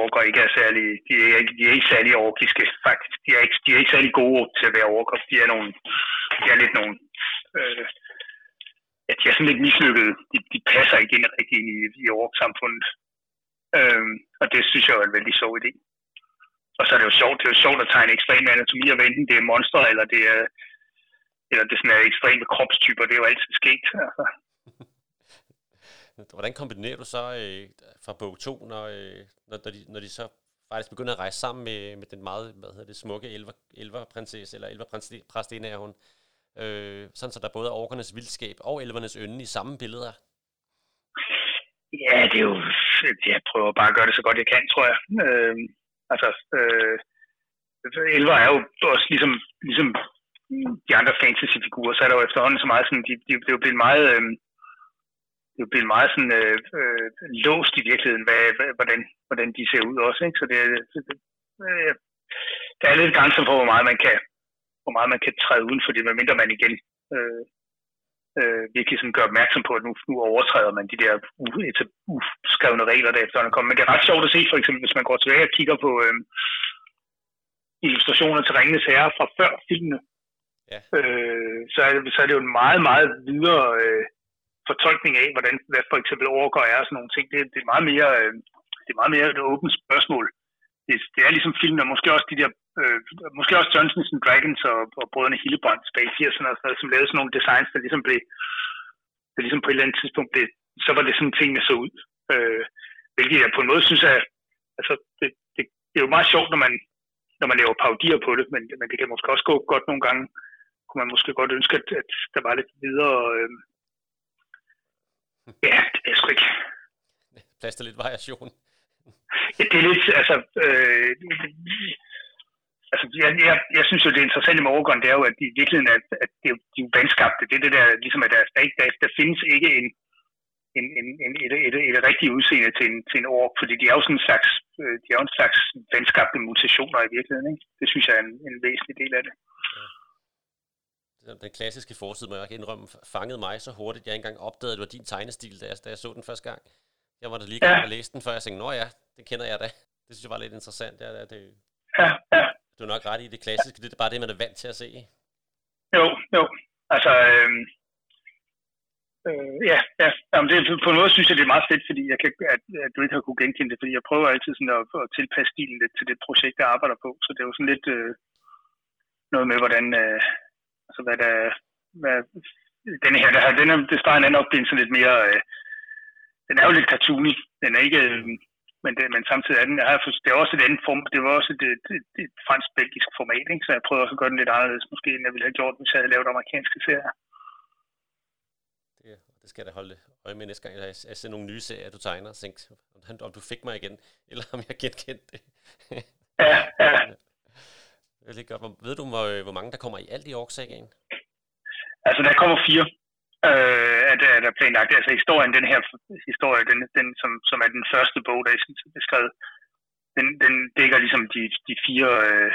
orker ikke er særlig, de er, ikke, de er ikke særlig orkiske, faktisk. De er ikke, de er ikke særlig gode til at være orker. De er, nogle, de er lidt nogle, øh, ja, de er sådan lidt mislykkede. De, de passer ikke ind rigtig i, i ork-samfundet. Øh, og det synes jeg er en vældig sjov idé. Og så er det jo sjovt, det er jo sjovt at tegne ekstrem anatomi, og enten det er monstre, eller det er, eller det er sådan ekstreme kropstyper, det er jo altid sket. Altså. Hvordan kombinerer du så øh, fra bog 2, når, øh, når, når, de, når de så faktisk begynder at rejse sammen med, med den meget hvad hedder det, smukke elver, elverprinsesse, eller elverpræstinde er hun, øh, sådan så der både er orkernes vildskab og elvernes ynde i samme billeder? Ja, det er jo, jeg prøver bare at gøre det så godt jeg kan, tror jeg. Øh, altså, øh, elver er jo også ligesom, ligesom de andre fantasy-figurer, så er der jo efterhånden så meget sådan, de, de, det er jo blevet meget, øh, det er jo blevet meget sådan øh, øh, låst i virkeligheden, hvad, hvordan, hvordan de ser ud også. Ikke? Så det, det, øh, der er lidt grænser for, hvor meget man kan, hvor meget man kan træde uden for det, medmindre man igen øh, øh, virkelig sådan gør opmærksom på, at nu, nu overtræder man de der uskrevne regler, der efterhånden kommer. Men det er ret sjovt at se, for eksempel, hvis man går tilbage og kigger på øh, illustrationer til Ringenes Herre fra før filmene, ja. øh, så, er det, så er det jo en meget, meget videre øh, fortolkning af, hvordan hvad for eksempel overgår er og sådan nogle ting. Det, det er meget mere, øh, det er meget mere et åbent spørgsmål. Det, det er ligesom filmen, og måske også de der, øh, måske også Johnsons and Dragons og, og brødrene Hillebrand tilbage i 80'erne og sådan noget, som lavede sådan nogle designs, der ligesom blev, der ligesom på et eller andet tidspunkt blev, så var det sådan tingene så ud. Øh, hvilket jeg på en måde synes er, altså det, det, det er jo meget sjovt, når man, når man laver parodier på det, men, men det kan måske også gå godt nogle gange, kunne man måske godt ønske, at, at der var lidt videre, øh, Ja, det er sgu ikke. Plads til lidt variation. Ja, det er lidt, altså, øh, altså jeg, jeg, jeg synes jo, det interessante med overgården, det er jo, at de i virkeligheden er, at det, de er vandskabte. Det er det der, ligesom at der, der, der, der findes ikke en, en, en, en, et, et, et, et rigtigt udseende til en, til en ork, fordi de er jo sådan en slags, øh, de er jo en slags vandskabte mutationer i virkeligheden. Ikke? Det synes jeg er en, en væsentlig del af det. Den klassiske forside, må jeg ikke indrømme, fangede mig så hurtigt, jeg ikke engang opdagede, at det var din tegnestil, da jeg, da jeg så den første gang. Jeg var da lige gang ja. læse den, før jeg tænkte, nå ja, det kender jeg da. Det synes jeg var lidt interessant. Ja, det, ja, ja. Du er nok ret i det klassiske, det er bare det, man er vant til at se. Jo, jo. Altså, øh, øh, ja, ja. Jamen, det, på en måde synes jeg, det er meget fedt, fordi jeg kan, at, at du ikke har kunne genkende det, fordi jeg prøver altid sådan at, at tilpasse stilen lidt til det projekt, jeg arbejder på. Så det er jo sådan lidt øh, noget med, hvordan, øh, altså hvad der, hvad, den her, der, den er, det starter nok blive sådan lidt mere, øh, den er jo lidt cartoony, den er ikke, øh, men, det, men samtidig er den, jeg har, det er også et andet form, det var også et, et, et, et fransk-belgisk format, ikke? så jeg prøver også at gøre den lidt anderledes, måske end jeg ville have gjort, hvis jeg havde lavet amerikanske serier. Det, det skal jeg da holde øje med næste gang, jeg, jeg ser nogle nye serier, du tegner, og tænkte, om du fik mig igen, eller om jeg genkendte det. ja, ja. Det er godt. Ved du, hvor, hvor mange der kommer i alt i Orksagaen? Altså, der kommer fire, øh, at, at der er planlagt. Altså, historien, den her historie, den, den som, som er den første bog, der er beskrevet, den, den dækker ligesom de, de fire, øh,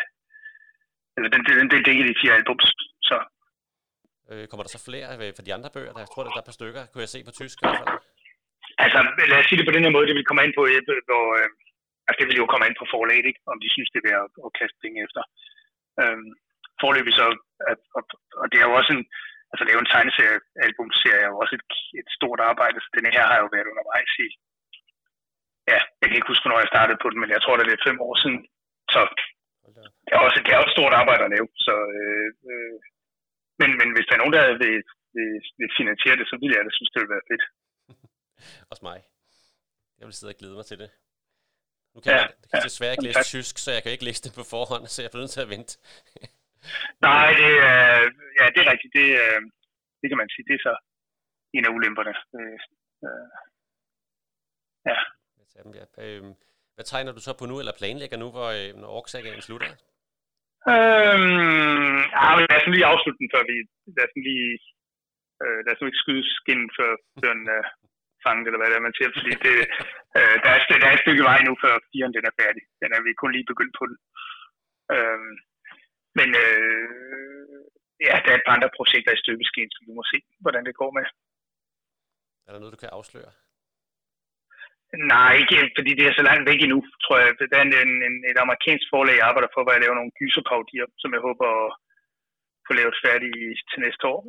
altså, den, den, den dækker de fire albums, så. Øh, kommer der så flere for de andre bøger? Der, jeg tror, der er et par stykker, kunne jeg se på tysk i hvert fald. Altså, lad os sige det på den her måde, det vil komme ind på, hvor, øh, altså, det vil jo komme ind på forlaget, ikke? om de synes, det er værd at, at kaste penge efter. Øhm, forløbig så, at, og, og det er jo også en, altså det er jo en tegneserie-albumserie, er jo også et, et stort arbejde, så denne her har jo været undervejs i, ja, jeg kan ikke huske, hvornår jeg startede på den, men jeg tror, det er lidt fem år siden, så det er også, det er også et stort arbejde at lave, så, øh, øh, men, men hvis der er nogen, der vil, vil, vil finansiere det, så vil jeg det synes, det vil være fedt. også mig. Jeg vil sidde og glæde mig til det. Nu kan ja, jeg, kan desværre ikke læse tysk, så jeg kan ikke læse det på forhånd, så jeg bliver nødt til at vente. Nej, det er, ja, det er rigtigt. Det, det kan man sige. Det er så en af ulemperne. Øh, ja. ja. Øhm, Hvad tegner du så på nu, eller planlægger nu, hvor, øh, når orksagaen slutter? Øhm, ah, men lad os lige afslutte den, før vi... Lad os lige... Øh, lad os nu ikke skyde skinnen, før, før den er fanget, eller hvad det er, man siger. Fordi det, øh, der, er, der er et stykke vej nu, før firen den er færdig. Den er vi kun lige begyndt på den. Øhm, men øh, ja, der er et par andre projekter i støbeskeen, som vi må se, hvordan det går med. Er der noget, du kan afsløre? Nej, ikke fordi det er så langt væk endnu, tror jeg. Der er en, en, et amerikansk forlag, jeg arbejder for, hvor jeg laver nogle gyserpaudier, som jeg håber at få lavet færdig til næste år.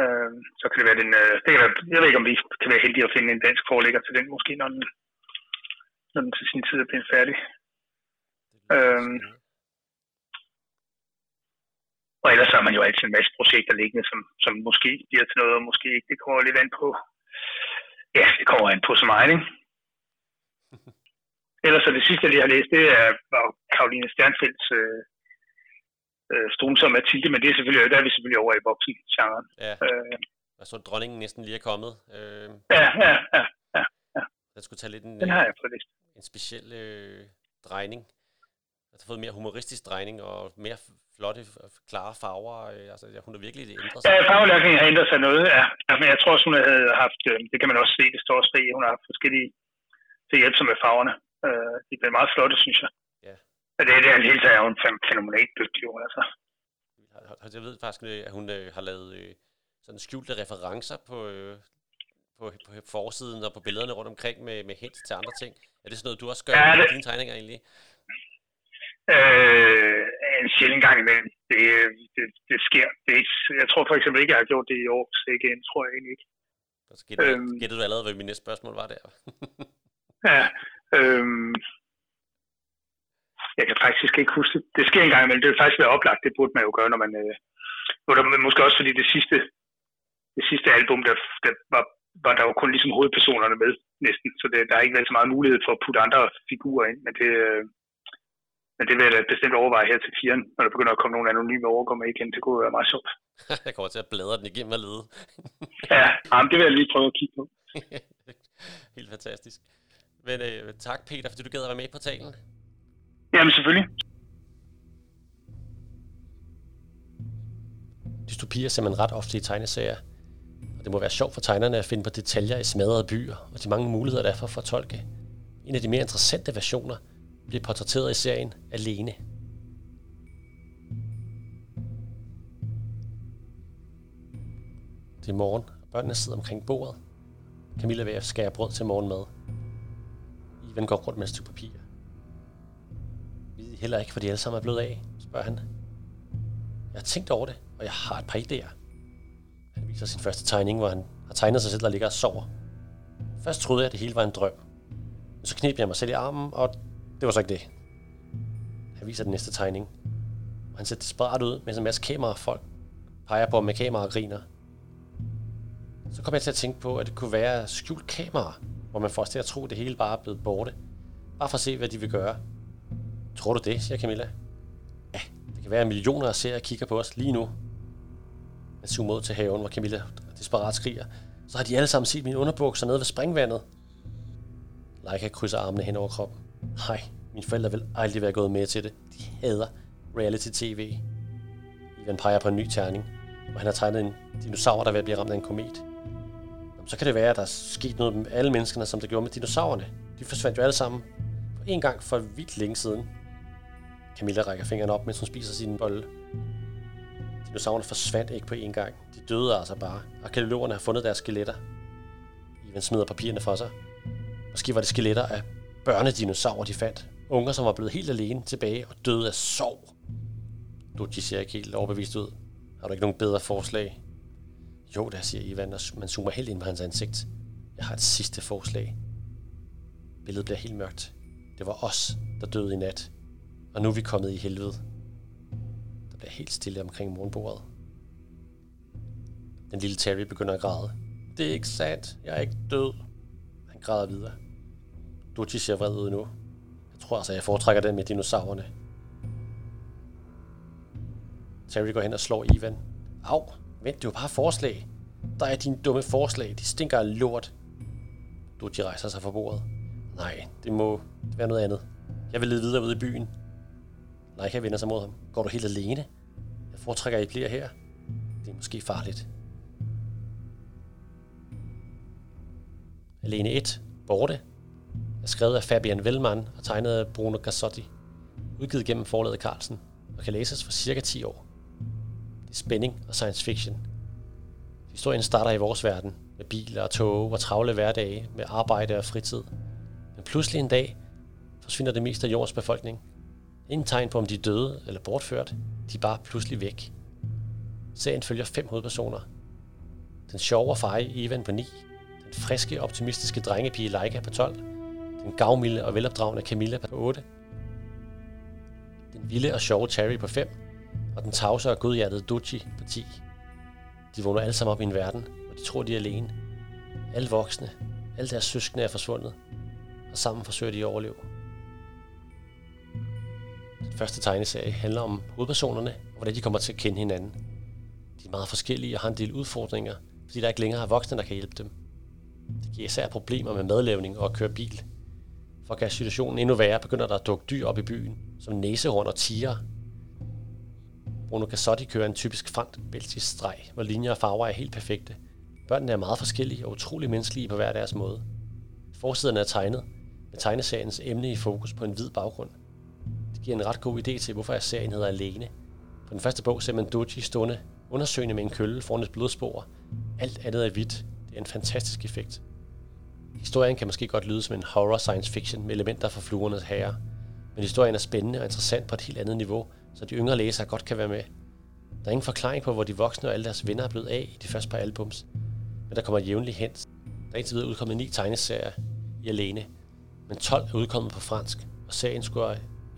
Øh, så kan det være den... Øh, det kan være, jeg ved ikke, om vi kan være heldige at finde en dansk forlægger til den, måske når den, når den til sin tid er blevet færdig. Øh, og ellers har man jo altid en masse projekter liggende, som, som måske bliver til noget, og måske ikke. Det kommer lidt an på... Ja, det kommer an på så meget, ikke? Ellers så det sidste, jeg lige har læst, det er Karoline Sternfelds øh, øh, Strunse og Mathilde, men det er selvfølgelig, der er vi selvfølgelig over i voksen-genren. Ja. Øh, Jeg så dronningen næsten lige er kommet. Øh, ja, ja, ja, ja. den skulle tage lidt en, Den har jeg fået læst. en speciel øh, drejning. Altså fået mere humoristisk drejning og mere flotte, klare farver. Øh, altså, ja, hun har virkelig ændret sig. Ja, farvelærkningen har ændret sig noget, ja. ja. Men jeg tror også, hun havde haft, øh, det kan man også se, det står også bag, hun har haft forskellige til at hjælpe sig med farverne. Øh, de bliver meget flotte, synes jeg. Det, det er en hele taget, er hun fæ- fænomenalt dygtig, jo, altså. Jeg ved faktisk, øh, at hun øh, har lavet øh, sådan skjulte referencer på, på, på forsiden og på billederne rundt omkring med, med hint til andre ting. Er det sådan noget, du også gør Ja, med det- dine tegninger egentlig? Øh, en sjældent gang imellem. Det, det, det sker. Det er ikke, jeg tror for eksempel ikke, jeg har gjort det i år, så igen, tror jeg egentlig ikke. Og så gættede, Øhm. gættede du allerede, hvad mit næste spørgsmål var der. Ja, øhm, jeg kan faktisk ikke huske det. Det sker en gang imellem. Det vil faktisk være oplagt. Det burde man jo gøre, når man... Øh, måske også fordi det sidste, det sidste album, der, der var, var der jo kun ligesom hovedpersonerne med næsten. Så det, der har ikke været så meget mulighed for at putte andre figurer ind. Men det, øh, men det vil jeg da bestemt overveje her til firen, når der begynder at komme nogle anonyme overgår med igen. Det kunne være meget sjovt. jeg kommer til at bladre den igennem og lede. Ja, jamen, det vil jeg lige prøve at kigge på. Helt fantastisk. Men øh, tak, Peter, fordi du gad at være med på talen. Jamen selvfølgelig. Dystopier ser man ret ofte i tegneserier. Og det må være sjovt for tegnerne at finde på detaljer i smadrede byer, og de mange muligheder, der er for at fortolke. En af de mere interessante versioner bliver portrætteret i serien Alene. Det er morgen, og børnene sidder omkring bordet. Camilla er ved at skære brød til morgenmad. Ivan går rundt med et stykke papir. Heller ikke, fordi de alle sammen er blevet af, spørger han. Jeg har tænkt over det, og jeg har et par idéer. Han viser sin første tegning, hvor han har tegnet sig selv, der ligger og sover. Først troede jeg, at det hele var en drøm. Men så knep jeg mig selv i armen, og det var så ikke det. Han viser den næste tegning. Og han ser desperat ud, mens en masse kamerafolk peger på ham med kamera og griner. Så kom jeg til at tænke på, at det kunne være skjult kamera, hvor man får os til at tro, at det hele bare er blevet borte. Bare for at se, hvad de vil gøre. Tror du det, siger Camilla. Ja, det kan være, at millioner af seere kigger på os lige nu. Jeg zoomer ud til haven, hvor Camilla desperat skriger. Så har de alle sammen set mine underbukser nede ved springvandet. Leica krydser armene hen over kroppen. Nej, mine forældre vil aldrig være gået med til det. De hader reality-tv. Ivan peger på en ny terning, og han har tegnet en dinosaur, der er ved at blive ramt af en komet. Jamen, så kan det være, at der er sket noget med alle menneskerne, som det gjorde med dinosaurerne. De forsvandt jo alle sammen på en gang for vildt længe siden. Camilla rækker fingrene op, mens hun spiser sin bolle. Dinosaurerne forsvandt ikke på én gang. De døde altså bare. Arkeologerne har fundet deres skeletter. Ivan smider papirerne for sig. Måske var det skeletter af børnedinosaurer, de fandt. Unger, som var blevet helt alene tilbage og døde af sorg. Du, de ser ikke helt overbevist ud. Har du ikke nogen bedre forslag? Jo, der siger Ivan, og man zoomer helt ind på hans ansigt. Jeg har et sidste forslag. Billedet bliver helt mørkt. Det var os, der døde i nat. Og nu er vi kommet i helvede. Der bliver helt stille omkring morgenbordet. Den lille Terry begynder at græde. Det er ikke sandt. Jeg er ikke død. Han græder videre. Ducci ser vred ud nu. Jeg tror altså, jeg foretrækker den med dinosaurerne. Terry går hen og slår Ivan. Au, vent, det var bare forslag. Der er dine dumme forslag. De stinker af lort. Ducci rejser sig fra bordet. Nej, det må være noget andet. Jeg vil lede videre ud i byen. Leica vender sig mod ham. Går du helt alene? Jeg foretrækker, at I bliver her. Det er måske farligt. Alene 1. Borte. Er skrevet af Fabian Vellmann og tegnet af Bruno Gassotti. Udgivet gennem forlaget Carlsen og kan læses for cirka 10 år. Det er spænding og science fiction. Historien starter i vores verden, med biler og tog og travle hverdage, med arbejde og fritid. Men pludselig en dag forsvinder det meste af jordens befolkning. Ingen tegn på, om de er døde eller bortført. De er bare pludselig væk. Serien følger fem hovedpersoner. Den sjove og feje Ivan på 9. Den friske, optimistiske drengepige Leica på 12. Den gavmilde og velopdragende Camilla på 8. Den vilde og sjove Terry på 5. Og den tavse og godhjertede Ducci på 10. De vågner alle sammen op i en verden, hvor de tror, de er alene. Alle voksne, alle deres søskende er forsvundet, og sammen forsøger de at overleve. Første tegneserie handler om hovedpersonerne, og hvordan de kommer til at kende hinanden. De er meget forskellige og har en del udfordringer, fordi der ikke længere er voksne, der kan hjælpe dem. Det giver især problemer med madlavning og at køre bil. For at gøre situationen endnu værre, begynder der at dukke dyr op i byen, som næsehorn og tiger. Bruno Cassotti kører en typisk fransk belgisk streg, hvor linjer og farver er helt perfekte. Børnene er meget forskellige og utrolig menneskelige på hver deres måde. Forsiden er tegnet, med tegneseriens emne i fokus på en hvid baggrund. Giver en ret god idé til, hvorfor serien hedder Alene. På den første bog ser man Doji stående undersøgende med en kølle foran et blodspor. Alt andet er hvidt. Det er en fantastisk effekt. Historien kan måske godt lyde som en horror science fiction med elementer fra fluernes herre, men historien er spændende og interessant på et helt andet niveau, så de yngre læsere godt kan være med. Der er ingen forklaring på, hvor de voksne og alle deres venner er blevet af i de første par albums, men der kommer jævnligt hen. Der er indtil videre udkommet ni tegneserier i alene, men 12 er udkommet på fransk, og serien skulle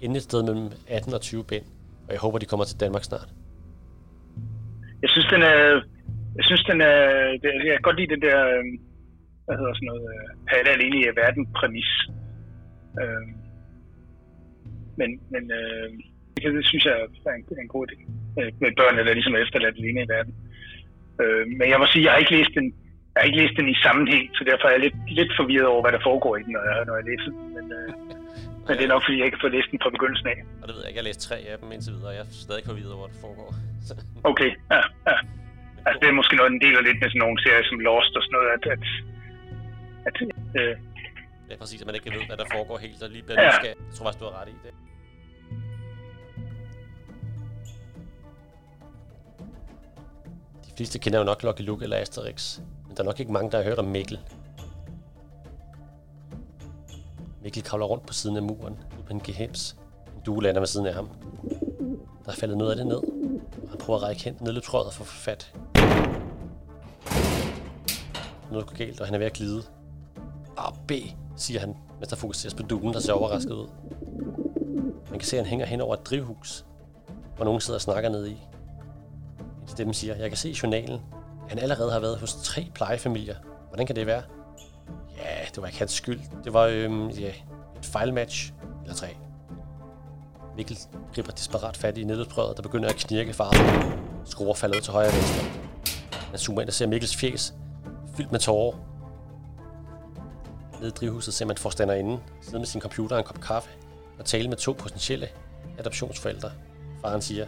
ende et sted mellem 18 og 20 bind, og jeg håber, de kommer til Danmark snart. Jeg synes, den er... Jeg synes, den er... det- Jeg kan godt lide den der... Øhm, hvad hedder sådan noget? Øh, Palle alene i øh, verden præmis. Øh, men men øh, det, det synes jeg er en, en god idé. Øh, med børnene, der ligesom er efterladt alene i verden. Øh, men jeg må sige, jeg har ikke læst den, jeg har ikke læst den i sammenhæng, så derfor er jeg lidt, lidt forvirret over, hvad der foregår i den, når jeg, når jeg læser den. Men, øh, men det er nok, fordi jeg ikke får læst den fra begyndelsen af. Og det ved jeg ikke, jeg har læst tre af dem indtil videre, og jeg er stadig ikke forvirret, hvor det foregår. Så, Okay, ja, ja. Altså, det er måske noget, den deler lidt med sådan nogle serier som Lost og sådan noget, at, at, at øh, det er præcis, at man ikke ved, hvad der foregår helt, og lige bliver Ja. nysgerrig. Jeg tror faktisk, du har ret i det. De fleste kender jo nok Lucky Luke eller Asterix, men der er nok ikke mange, der har hørt om Mikkel. Mikkel kravler rundt på siden af muren, ud på en gehems. En due lander ved siden af ham. Der er faldet noget af det ned, og han prøver at række hen nedløbsrøret at få fat. Noget går galt, og han er ved at glide. Ah, B, siger han, mens der fokuseres på duen, der ser overrasket ud. Man kan se, at han hænger hen over et drivhus, hvor nogen sidder og snakker nede i. En stemme siger, jeg kan se i journalen, at han allerede har været hos tre plejefamilier. Hvordan kan det være? Ja, det var ikke hans skyld. Det var øhm, ja, et fejlmatch. Eller tre. Mikkel griber desperat fat i nedløbsprøvet, der begynder at knirke far. Skruer falder ud til højre og venstre. Man zoomer ind og ser Mikkels fjes, fyldt med tårer. Nede i drivhuset ser man forstanderinde sidde med sin computer og en kop kaffe og tale med to potentielle adoptionsforældre. Faren siger,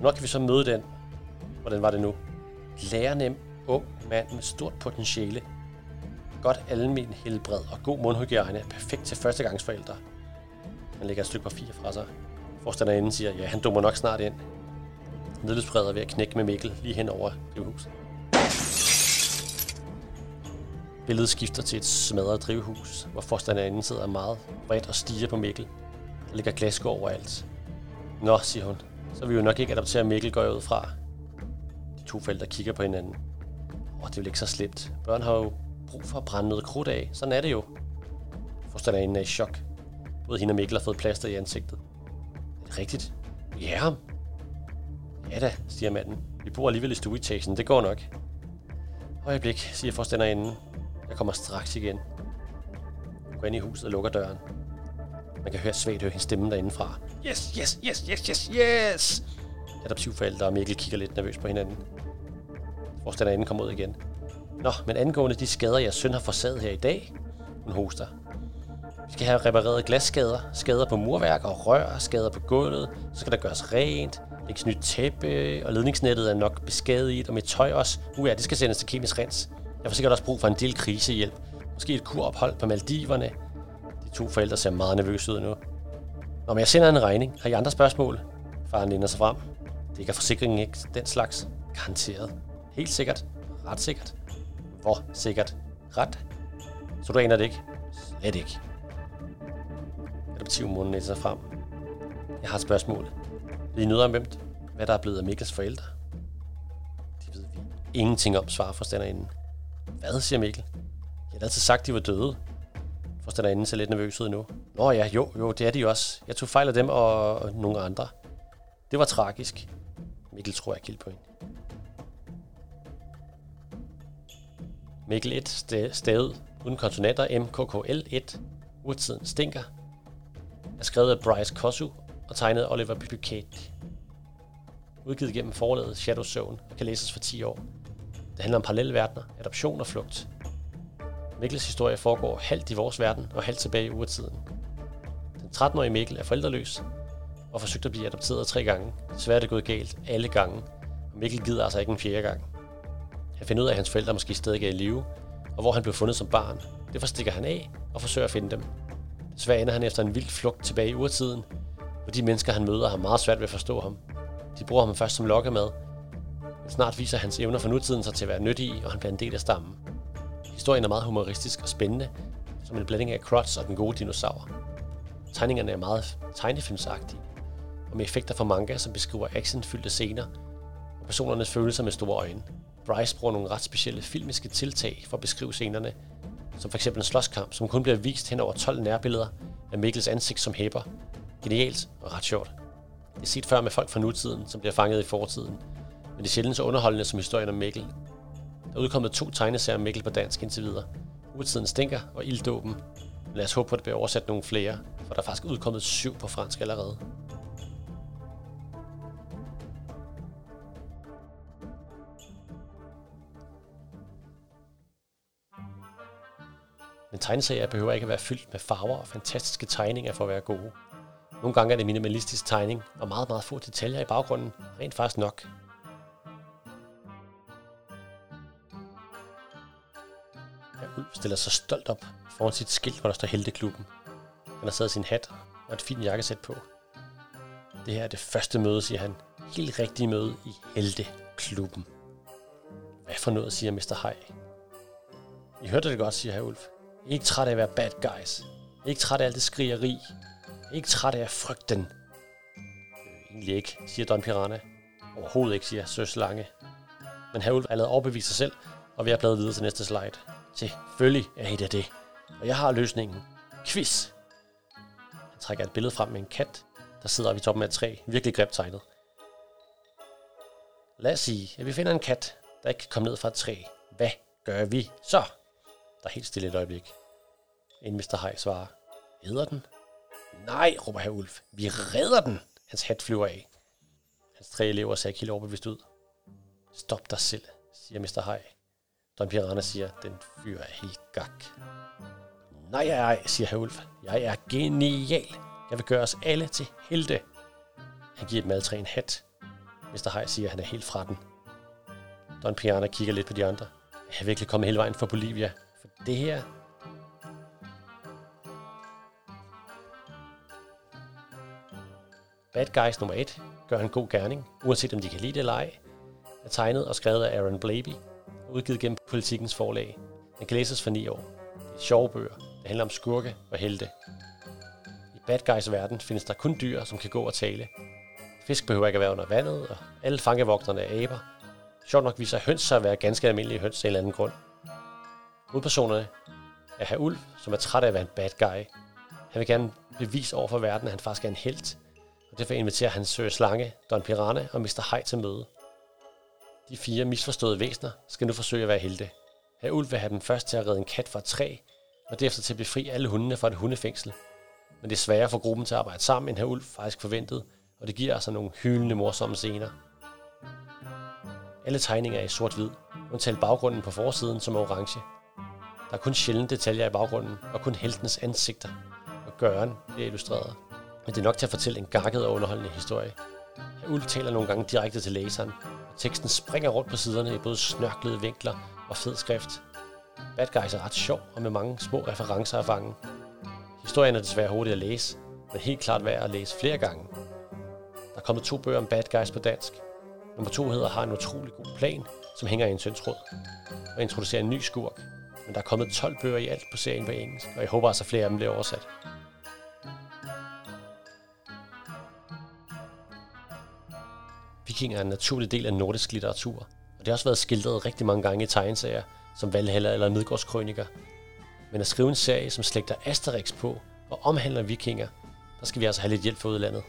når kan vi så møde den. Hvordan var det nu? Lærernem, ung mand med stort potentiale. Godt almen helbred og god mundhygiejne er perfekt til førstegangsforældre. Han lægger et stykke papir fra sig. Forstanderinden siger, ja, han dummer nok snart ind. Nedløbsbredet er ved at knække med Mikkel lige hen over drivhuset. Billedet skifter til et smadret drivhus, hvor forstanderinden sidder meget vredt og stiger på Mikkel. Der ligger glasko overalt. Nå, siger hun. Så vil vi jo nok ikke adoptere Mikkel, går jeg ud fra. De to forældre kigger på hinanden. Åh, det er vel ikke så slemt. Børn har jo brug for at brænde noget krudt af. Sådan er det jo. Forstanderinden er i chok. Både hende og Mikkel har fået plaster i ansigtet. Er det rigtigt? Ja. Ja da, siger manden. Vi bor alligevel i stueetagen. Det går nok. Øjeblik, siger forstanderinden. Jeg kommer straks igen. Hun går ind i huset og lukker døren. Man kan høre svagt høre hendes stemme derindefra. Yes, yes, yes, yes, yes, yes! Adoptivforældre og Mikkel kigger lidt nervøst på hinanden. Forstanderinden kommer ud igen. Nå, men angående de skader, jeg søn har forsaget her i dag, hun hoster. Vi skal have repareret glasskader, skader på murværk og rør, skader på gulvet. Så skal der gøres rent, lægges nyt tæppe, og ledningsnettet er nok beskadiget, og mit tøj også. Uh ja, det skal sendes til kemisk rens. Jeg får sikkert også brug for en del krisehjælp. Måske et kurophold på Maldiverne. De to forældre ser meget nervøse ud nu. Nå, men jeg sender en regning, har I andre spørgsmål? Faren lænder sig frem. Det kan forsikringen ikke den slags. Garanteret. Helt sikkert. Ret sikkert. Hvor sikkert? Ret. Så du aner det ikke? Slet ikke. Adoptivmoren lænder sig frem. Jeg har et spørgsmål. Ved I noget om, hvem, hvad der er blevet af Mikkels forældre? Det ved vi ingenting om, svarer forstanderinden. Hvad, siger Mikkel? Jeg har altid sagt, de var døde. Forstanderinden ser lidt nervøs ud nu. Nå ja, jo, jo, det er de også. Jeg tog fejl af dem og, og nogle andre. Det var tragisk. Mikkel tror jeg kilde på hende. Mikkel 1 sted uden konsonanter MKKL1. Urtiden stinker. Er skrevet af Bryce Kosu og tegnet af Oliver Bucket. Udgivet gennem forlaget Shadow Zone og kan læses for 10 år. Det handler om parallelverdener, adoption og flugt. Mikkels historie foregår halvt i vores verden og halvt tilbage i urtiden. Den 13-årige Mikkel er forældreløs og forsøgt at blive adopteret tre gange. Desværre er det gået galt alle gange, og Mikkel gider altså ikke en fjerde gang. Han finder ud af, at hans forældre måske stadig er i live, og hvor han blev fundet som barn. Derfor stikker han af og forsøger at finde dem. Desværre ender han efter en vild flugt tilbage i urtiden, hvor de mennesker, han møder, har meget svært ved at forstå ham. De bruger ham først som lokkemad, men snart viser hans evner for nutiden sig til at være nyttige, og han bliver en del af stammen. Historien er meget humoristisk og spændende, som en blanding af Crotch og den gode dinosaur. Tegningerne er meget tegnefilmsagtige, og med effekter fra manga, som beskriver actionfyldte scener og personernes følelser med store øjne. Bryce bruger nogle ret specielle filmiske tiltag for at beskrive scenerne, som f.eks. en slåskamp, som kun bliver vist hen over 12 nærbilleder af Mikkels ansigt som hæber. Genialt og ret sjovt. Det er set før med folk fra nutiden, som bliver fanget i fortiden, men det er sjældent så underholdende som historien om Mikkel. Der er udkommet to tegneserier om Mikkel på dansk indtil videre. Utiden stinker og ilddåben. Men lad os håbe på, at det bliver oversat nogle flere, for der er faktisk udkommet syv på fransk allerede. Men tegneserier behøver ikke at være fyldt med farver og fantastiske tegninger for at være gode. Nogle gange er det minimalistisk tegning og meget, meget få detaljer i baggrunden rent faktisk nok. Ja, Ulf stiller sig stolt op foran sit skilt, hvor der står Helteklubben. Han har taget sin hat og et fint jakkesæt på. Det her er det første møde, siger han. Helt rigtige møde i Helteklubben. Hvad for noget, siger Mr. Hej. I hørte det godt, siger herr Ulf. I er ikke træt af at være bad guys. I er ikke træt af alt det skrigeri. I er ikke træt af at frygte den. Øh, egentlig ikke, siger Don Piranha. Overhovedet ikke, siger Søs Lange. Men herr er allerede overbevist sig selv, og vi er bladet videre til næste slide. Selvfølgelig er I det det. Og jeg har løsningen. Quiz. Han trækker et billede frem med en kat, der sidder oppe i toppen af et træ. Virkelig grimt tegnet. Lad os sige, at vi finder en kat, der ikke kan komme ned fra et træ. Hvad gør vi så? Der er helt stille et øjeblik. Inden Mr. Hej svarer. Æder den? Nej, råber herr Ulf. Vi redder den. Hans hat flyver af. Hans tre elever ser helt overbevist ud. Stop dig selv, siger Mr. Hej. Don Piranha siger, den fyr er helt gak. Nej, nej, siger herr Ulf. Jeg er genial. Jeg vil gøre os alle til helte. Han giver et madtræ en hat. Mr. Hej siger, at han er helt fra den. Don Piranha kigger lidt på de andre. Jeg er virkelig kommet hele vejen fra Bolivia. For det her... Bad Guys nummer 1 gør en god gerning, uanset om de kan lide det eller ej. Er tegnet og skrevet af Aaron Blaby, udgivet gennem politikens forlag. Den kan læses for 9 år. Det er sjove bøger. Det handler om skurke og helte. I Bad Guys verden findes der kun dyr, som kan gå og tale. Fisk behøver ikke at være under vandet, og alle fangevogterne er aber. Sjovt nok viser høns sig at være ganske almindelige høns af en eller anden grund. Hovedpersonerne er her Ulf, som er træt af at være en bad guy. Han vil gerne bevise over for verden, at han faktisk er en helt, og derfor inviterer han Sir Slange, Don Piranha og Mr. Hej til møde. De fire misforståede væsener skal nu forsøge at være helte. Herr Ulf vil have dem først til at redde en kat fra et træ, og derefter til at befri alle hundene fra et hundefængsel. Men det er sværere for gruppen til at arbejde sammen, end herr Ulf faktisk forventede, og det giver altså nogle hyldende morsomme scener. Alle tegninger er i sort-hvid, undtagen baggrunden på forsiden, som er orange. Der er kun sjældne detaljer i baggrunden, og kun heltenes ansigter. og gøren bliver illustreret. Men det er nok til at fortælle en gakket og underholdende historie. Ulf taler nogle gange direkte til læseren, og teksten springer rundt på siderne i både snørklede vinkler og fed skrift. Bad Guys er ret sjov og med mange små referencer at fange. Historien er desværre hurtig at læse, men helt klart værd at læse flere gange. Der er kommet to bøger om Bad Guys på dansk. Nummer to hedder Har en utrolig god plan, som hænger i en søndsråd, og introducerer en ny skurk. Men der er kommet 12 bøger i alt på serien på engelsk, og jeg håber altså flere af dem bliver oversat. Vikinger er en naturlig del af nordisk litteratur, og det har også været skildret rigtig mange gange i tegneserier, som Valhalla eller Midgårdskrøniker. Men at skrive en serie, som slægter Asterix på og omhandler vikinger, der skal vi altså have lidt hjælp fra udlandet.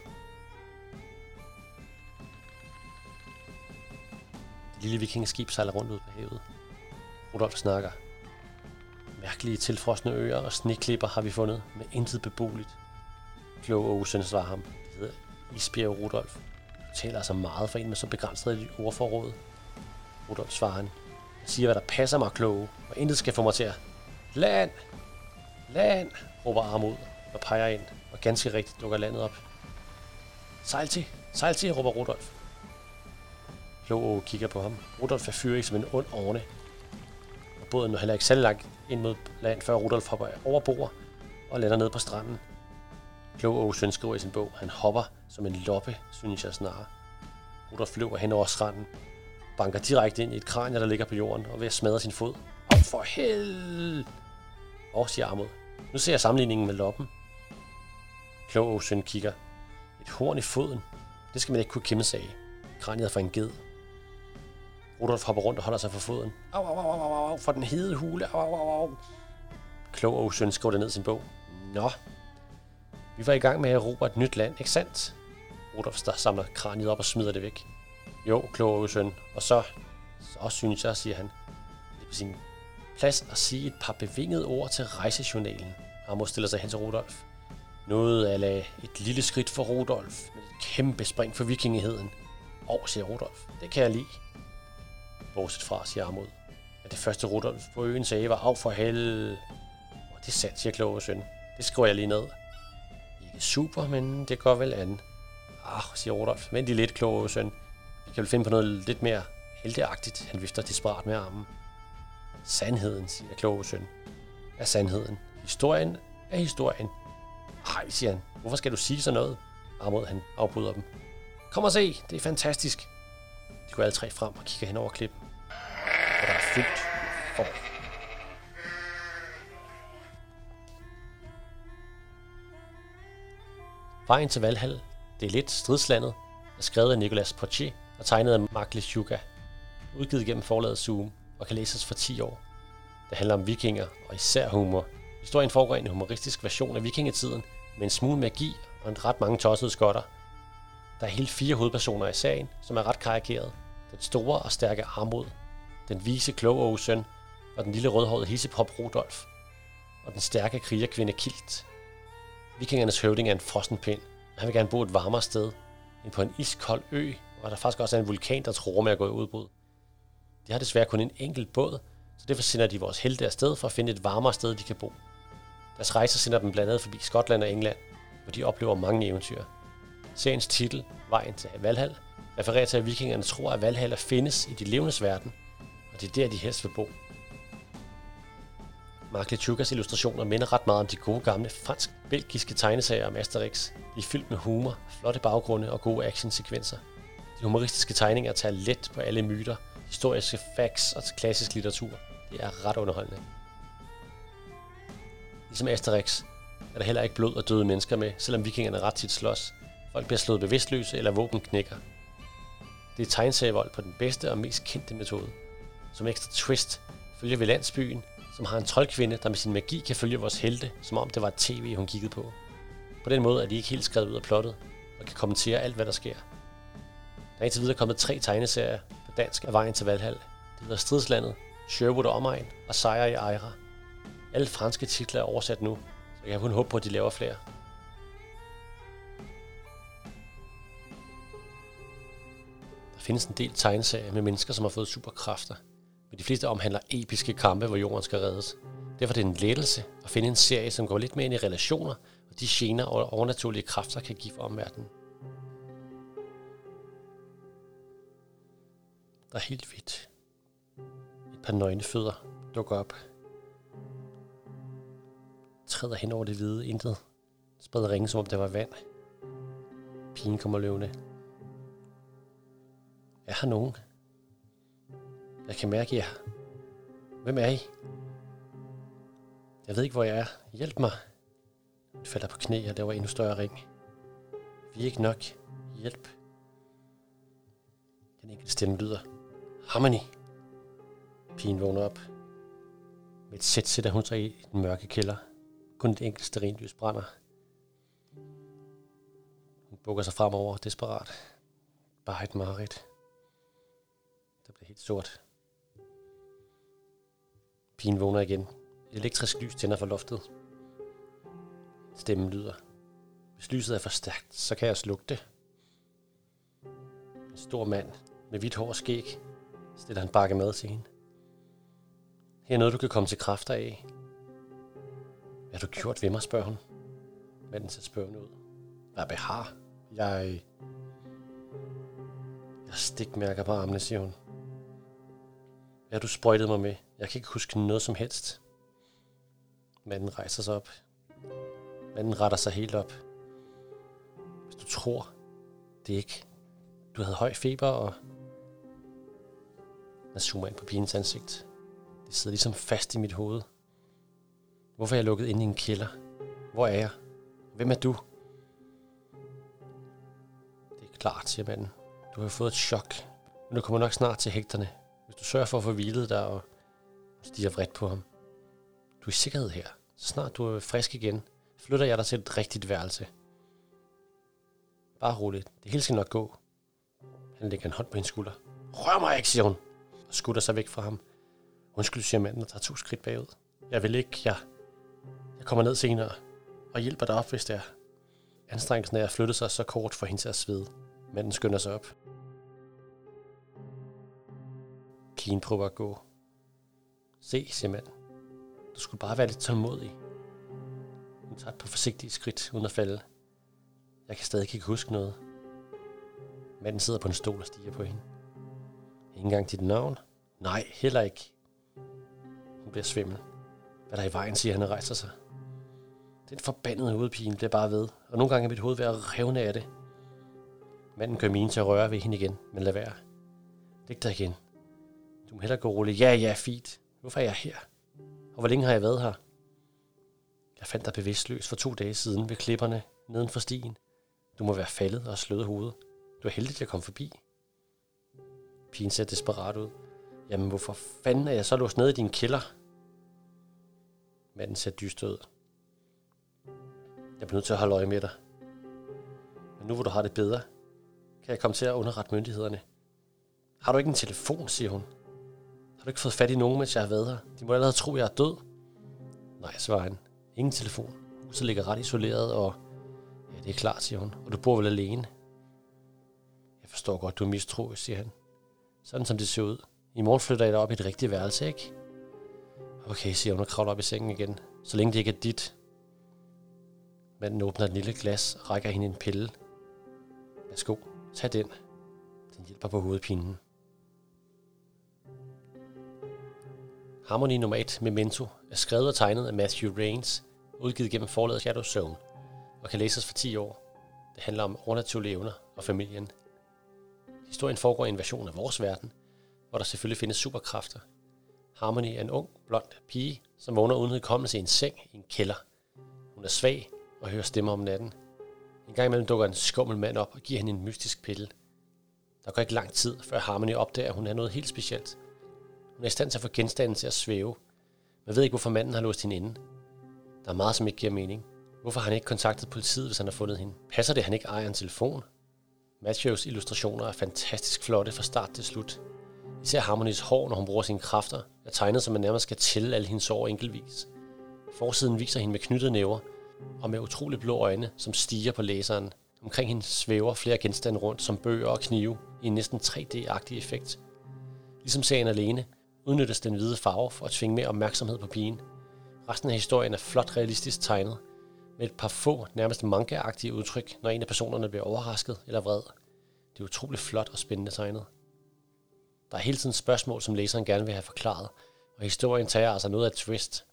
Det lille vikingeskib sejler rundt ud på havet. Rudolf snakker. Mærkelige tilfrosne øer og sneklipper har vi fundet, med intet beboeligt. Kloge Åsen svarer ham. Det hedder Isbjerg Rudolf. Du taler altså meget for en med så begrænset et ordforråd. Rudolf svarer han. Jeg siger, hvad der passer mig kloge, og intet skal få mig til at... Land! Land! råber Armud og peger ind, og ganske rigtigt dukker landet op. Sejl til! Sejl til! råber Rudolf. Kloge kigger på ham. Rudolf er fyrig som en ond orne. Båden når heller ikke særlig langt ind mod land, før Rudolf hopper over bord og lander ned på stranden. Klog søn skriver i sin bog, han hopper som en loppe, synes jeg snarere. Rudolf flyver hen over stranden, banker direkte ind i et kranje, der ligger på jorden, og ved at smadre sin fod. Åh, for hel! Og siger Armod. Nu ser jeg sammenligningen med loppen. Klog søn kigger. Et horn i foden. Det skal man ikke kunne kæmpe sig af. Kraniet er for en ged. Rudolf hopper rundt og holder sig for foden. Au, au, au, au, au, for den hede hule. Au, au, au, au. Klog og søn skriver det ned i sin bog. Nå, vi var i gang med at erobre et nyt land, ikke sandt? Rudolf samler kraniet op og smider det væk. Jo, kloge søn. Og så, så synes jeg, siger han, det er på sin plads at sige et par bevingede ord til rejsejournalen. Amos stiller sig hen til Rudolf. Noget af et lille skridt for Rudolf, med et kæmpe spring for vikingigheden. Og, siger Rudolf, det kan jeg lide. Bortset fra, siger Armod, at det første Rudolf på øen sagde var af for hel. Og det er sandt, siger kloge søn. Det skriver jeg lige ned. Ikke super, men det går vel an. Ah, siger Rudolf, men lige lidt kloge søn. Vi kan vel finde på noget lidt mere helteagtigt. Han vifter desperat med armen. Sandheden, siger kloge søn. Er sandheden. Historien er historien. Hej, siger han. Hvorfor skal du sige sådan noget? Armod, han afbryder dem. Kom og se, det er fantastisk. De går alle tre frem og kigger hen over klippen. Fyldt for. Vejen til Valhall, det er lidt stridslandet, er skrevet af Nicolas Portier og tegnet af Mark Lechuga, udgivet gennem forlaget Zoom og kan læses for 10 år. Det handler om vikinger og især humor. Historien foregår i en humoristisk version af vikingetiden med en smule magi og en ret mange tossede skotter. Der er helt fire hovedpersoner i serien, som er ret karikerede. Den store og stærke Armod, den vise kloge søn og den lille rødhårede hissepop Rudolf, og den stærke krigerkvinde Kilt. Vikingernes høvding er en frossen pind, og han vil gerne bo et varmere sted, end på en iskold ø, hvor der faktisk også er en vulkan, der tror med at gå i udbrud. De har desværre kun en enkelt båd, så derfor sender de vores helte afsted for at finde et varmere sted, de kan bo. Deres rejser sender dem blandt andet forbi Skotland og England, hvor de oplever mange eventyr. Seriens titel, Vejen til Valhall, refererer til, at vikingerne tror, at Valhalla findes i de levendes verden, og det er der, de helst vil bo. Mark Lechugas illustrationer minder ret meget om de gode gamle fransk-belgiske tegneserier om Asterix. De er fyldt med humor, flotte baggrunde og gode actionsekvenser. De humoristiske tegninger tager let på alle myter, historiske facts og klassisk litteratur. Det er ret underholdende. Ligesom Asterix er der heller ikke blod og døde mennesker med, selvom vikingerne ret tit slås. Folk bliver slået bevidstløse eller våben knækker. Det er tegneserievold på den bedste og mest kendte metode. Som ekstra twist følger vi landsbyen, som har en troldkvinde, der med sin magi kan følge vores helte, som om det var et tv, hun kiggede på. På den måde er de ikke helt skrevet ud af plottet, og kan kommentere alt, hvad der sker. Der er indtil videre kommet tre tegneserier på dansk af vejen til Valhall. Det hedder Stridslandet, Sherwood og Omegn og Sejr i Ejra. Alle franske titler er oversat nu, så jeg kan kun håbe på, at de laver flere. Der findes en del tegneserier med mennesker, som har fået superkræfter, men de fleste omhandler episke kampe, hvor jorden skal reddes. Derfor er det en lettelse at finde en serie, som går lidt mere ind i relationer og de gener og overnaturlige kræfter kan give for omverdenen. Der er helt hvidt. Et par nøgnefødder dukker op. Træder hen over det hvide, intet. Spreder ringe, som om det var vand. Pigen kommer løvende. Er har nogen? Jeg kan mærke jer. Hvem er I? Jeg ved ikke, hvor jeg er. Hjælp mig. Hun falder på knæ og laver endnu større ring. Vi er ikke nok. Hjælp. Den enkelte stemme lyder. Harmony. Pigen vågner op. Med et sæt sætter hun sig i den mørke kælder. Kun et enkelt sterinlys brænder. Hun bukker sig fremover, desperat. Bare et mareridt. Det bliver helt sort. Pigen vågner igen. Et elektrisk lys tænder fra loftet. Stemmen lyder. Hvis lyset er for stærkt, så kan jeg slukke det. En stor mand med hvidt hår og skæg stiller han bakke mad til hende. Her er noget, du kan komme til kræfter af. Hvad har du gjort ved mig, spørger hun. Manden ser spørgende ud. Hvad behar? Jeg... Jeg stikmærker på armene, siger hun. Hvad du sprøjtet mig med? Jeg kan ikke huske noget som helst. Manden rejser sig op. Manden retter sig helt op. Hvis du tror, det er ikke... Du havde høj feber, og... Jeg zoomer ind på pigens ansigt. Det sidder ligesom fast i mit hoved. Hvorfor er jeg lukket ind i en kælder? Hvor er jeg? Hvem er du? Det er klart, siger manden. Du har fået et chok, men du kommer nok snart til hægterne, hvis du sørger for at få hvilet dig og stiger vredt på ham. Du er i sikkerhed her. Så snart du er frisk igen, flytter jeg dig til et rigtigt værelse. Bare roligt. Det hele skal nok gå. Han lægger en hånd på hendes skulder. Rør mig ikke, siger hun. Og skutter sig væk fra ham. Undskyld, siger manden og tager to skridt bagud. Jeg vil ikke, jeg... Jeg kommer ned senere og hjælper dig op, hvis det er. Anstrengelsen af at flytte sig så kort for hende til at svede. Manden skynder sig op. Pigen prøver at gå. Se, siger. Du skulle bare være lidt tålmodig. Hun tager et par forsigtige skridt uden at falde. Jeg kan stadig ikke huske noget. Manden sidder på en stol og stiger på hende. Ingen gang dit navn? Nej, heller ikke. Hun bliver svimmel. Hvad der er i vejen, siger han og rejser sig. Den forbandede hovedpine bliver bare ved, og nogle gange er mit hoved ved at revne af det. Manden gør mine til at røre ved hende igen, men lad være. Læg dig igen. Du må hellere gå roligt. Ja, ja, fint. Hvorfor er jeg her? Og hvor længe har jeg været her? Jeg fandt dig bevidstløs for to dage siden ved klipperne neden for stien. Du må være faldet og slået hovedet. Du er heldig, at jeg kom forbi. Pigen ser desperat ud. Jamen, hvorfor fanden er jeg så låst ned i din kælder? Manden ser dyst ud. Jeg bliver nødt til at holde øje med dig. Men nu hvor du har det bedre, kan jeg komme til at underrette myndighederne. Har du ikke en telefon, siger hun. Har du ikke fået fat i nogen, mens jeg har været her? De må allerede tro, jeg er død. Nej, svarer han. Ingen telefon. Huset ligger ret isoleret, og... Ja, det er klart, siger hun. Og du bor vel alene? Jeg forstår godt, du er mistroisk, siger han. Sådan som det ser ud. I morgen flytter jeg dig op i et rigtigt værelse, ikke? Okay, siger hun og kravler op i sengen igen. Så længe det ikke er dit. Manden åbner et lille glas og rækker hende en pille. Værsgo, tag den. Den hjælper på hovedpinen. Harmony nummer 1 Memento er skrevet og tegnet af Matthew Rains, udgivet gennem forlaget Shadow Zone, og kan læses for 10 år. Det handler om overnaturlige evner og familien. Historien foregår i en version af vores verden, hvor der selvfølgelig findes superkræfter. Harmony er en ung, blond pige, som vågner uden hukommelse i en seng i en kælder. Hun er svag og hører stemmer om natten. En gang imellem dukker en skummel mand op og giver hende en mystisk pille. Der går ikke lang tid, før Harmony opdager, at hun er noget helt specielt – hun er i stand til at få genstanden til at svæve. Man ved ikke, hvorfor manden har låst hende inde. Der er meget, som ikke giver mening. Hvorfor har han ikke kontaktet politiet, hvis han har fundet hende? Passer det, at han ikke ejer en telefon? Matthews illustrationer er fantastisk flotte fra start til slut. Især Harmonys hår, når hun bruger sine kræfter, er tegnet, som man nærmest skal tælle alle hendes år enkeltvis. Forsiden viser hende med knyttede næver, og med utrolig blå øjne, som stiger på læseren. Omkring hende svæver flere genstande rundt, som bøger og knive, i en næsten 3D-agtig effekt. Ligesom serien alene, udnyttes den hvide farve for at tvinge mere opmærksomhed på pigen. Resten af historien er flot realistisk tegnet, med et par få, nærmest manga udtryk, når en af personerne bliver overrasket eller vred. Det er utroligt flot og spændende tegnet. Der er hele tiden spørgsmål, som læseren gerne vil have forklaret, og historien tager altså noget af et twist.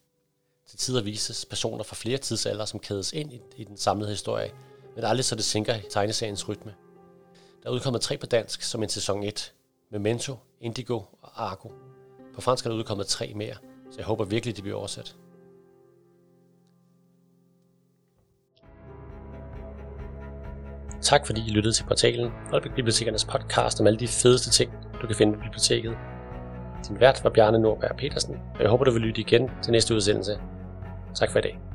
Til tider vises personer fra flere tidsalder, som kædes ind i, i den samlede historie, men aldrig så det sænker tegneseriens rytme. Der er udkommet tre på dansk, som en sæson 1, Memento, Indigo og Argo. På fransk er der udkommet tre mere, så jeg håber virkelig, de bliver oversat. Tak fordi I lyttede til portalen Holbæk Bibliotekernes podcast om alle de fedeste ting, du kan finde på biblioteket. Din vært var Bjarne Nordberg Petersen, og jeg håber, du vil lytte igen til næste udsendelse. Tak for i dag.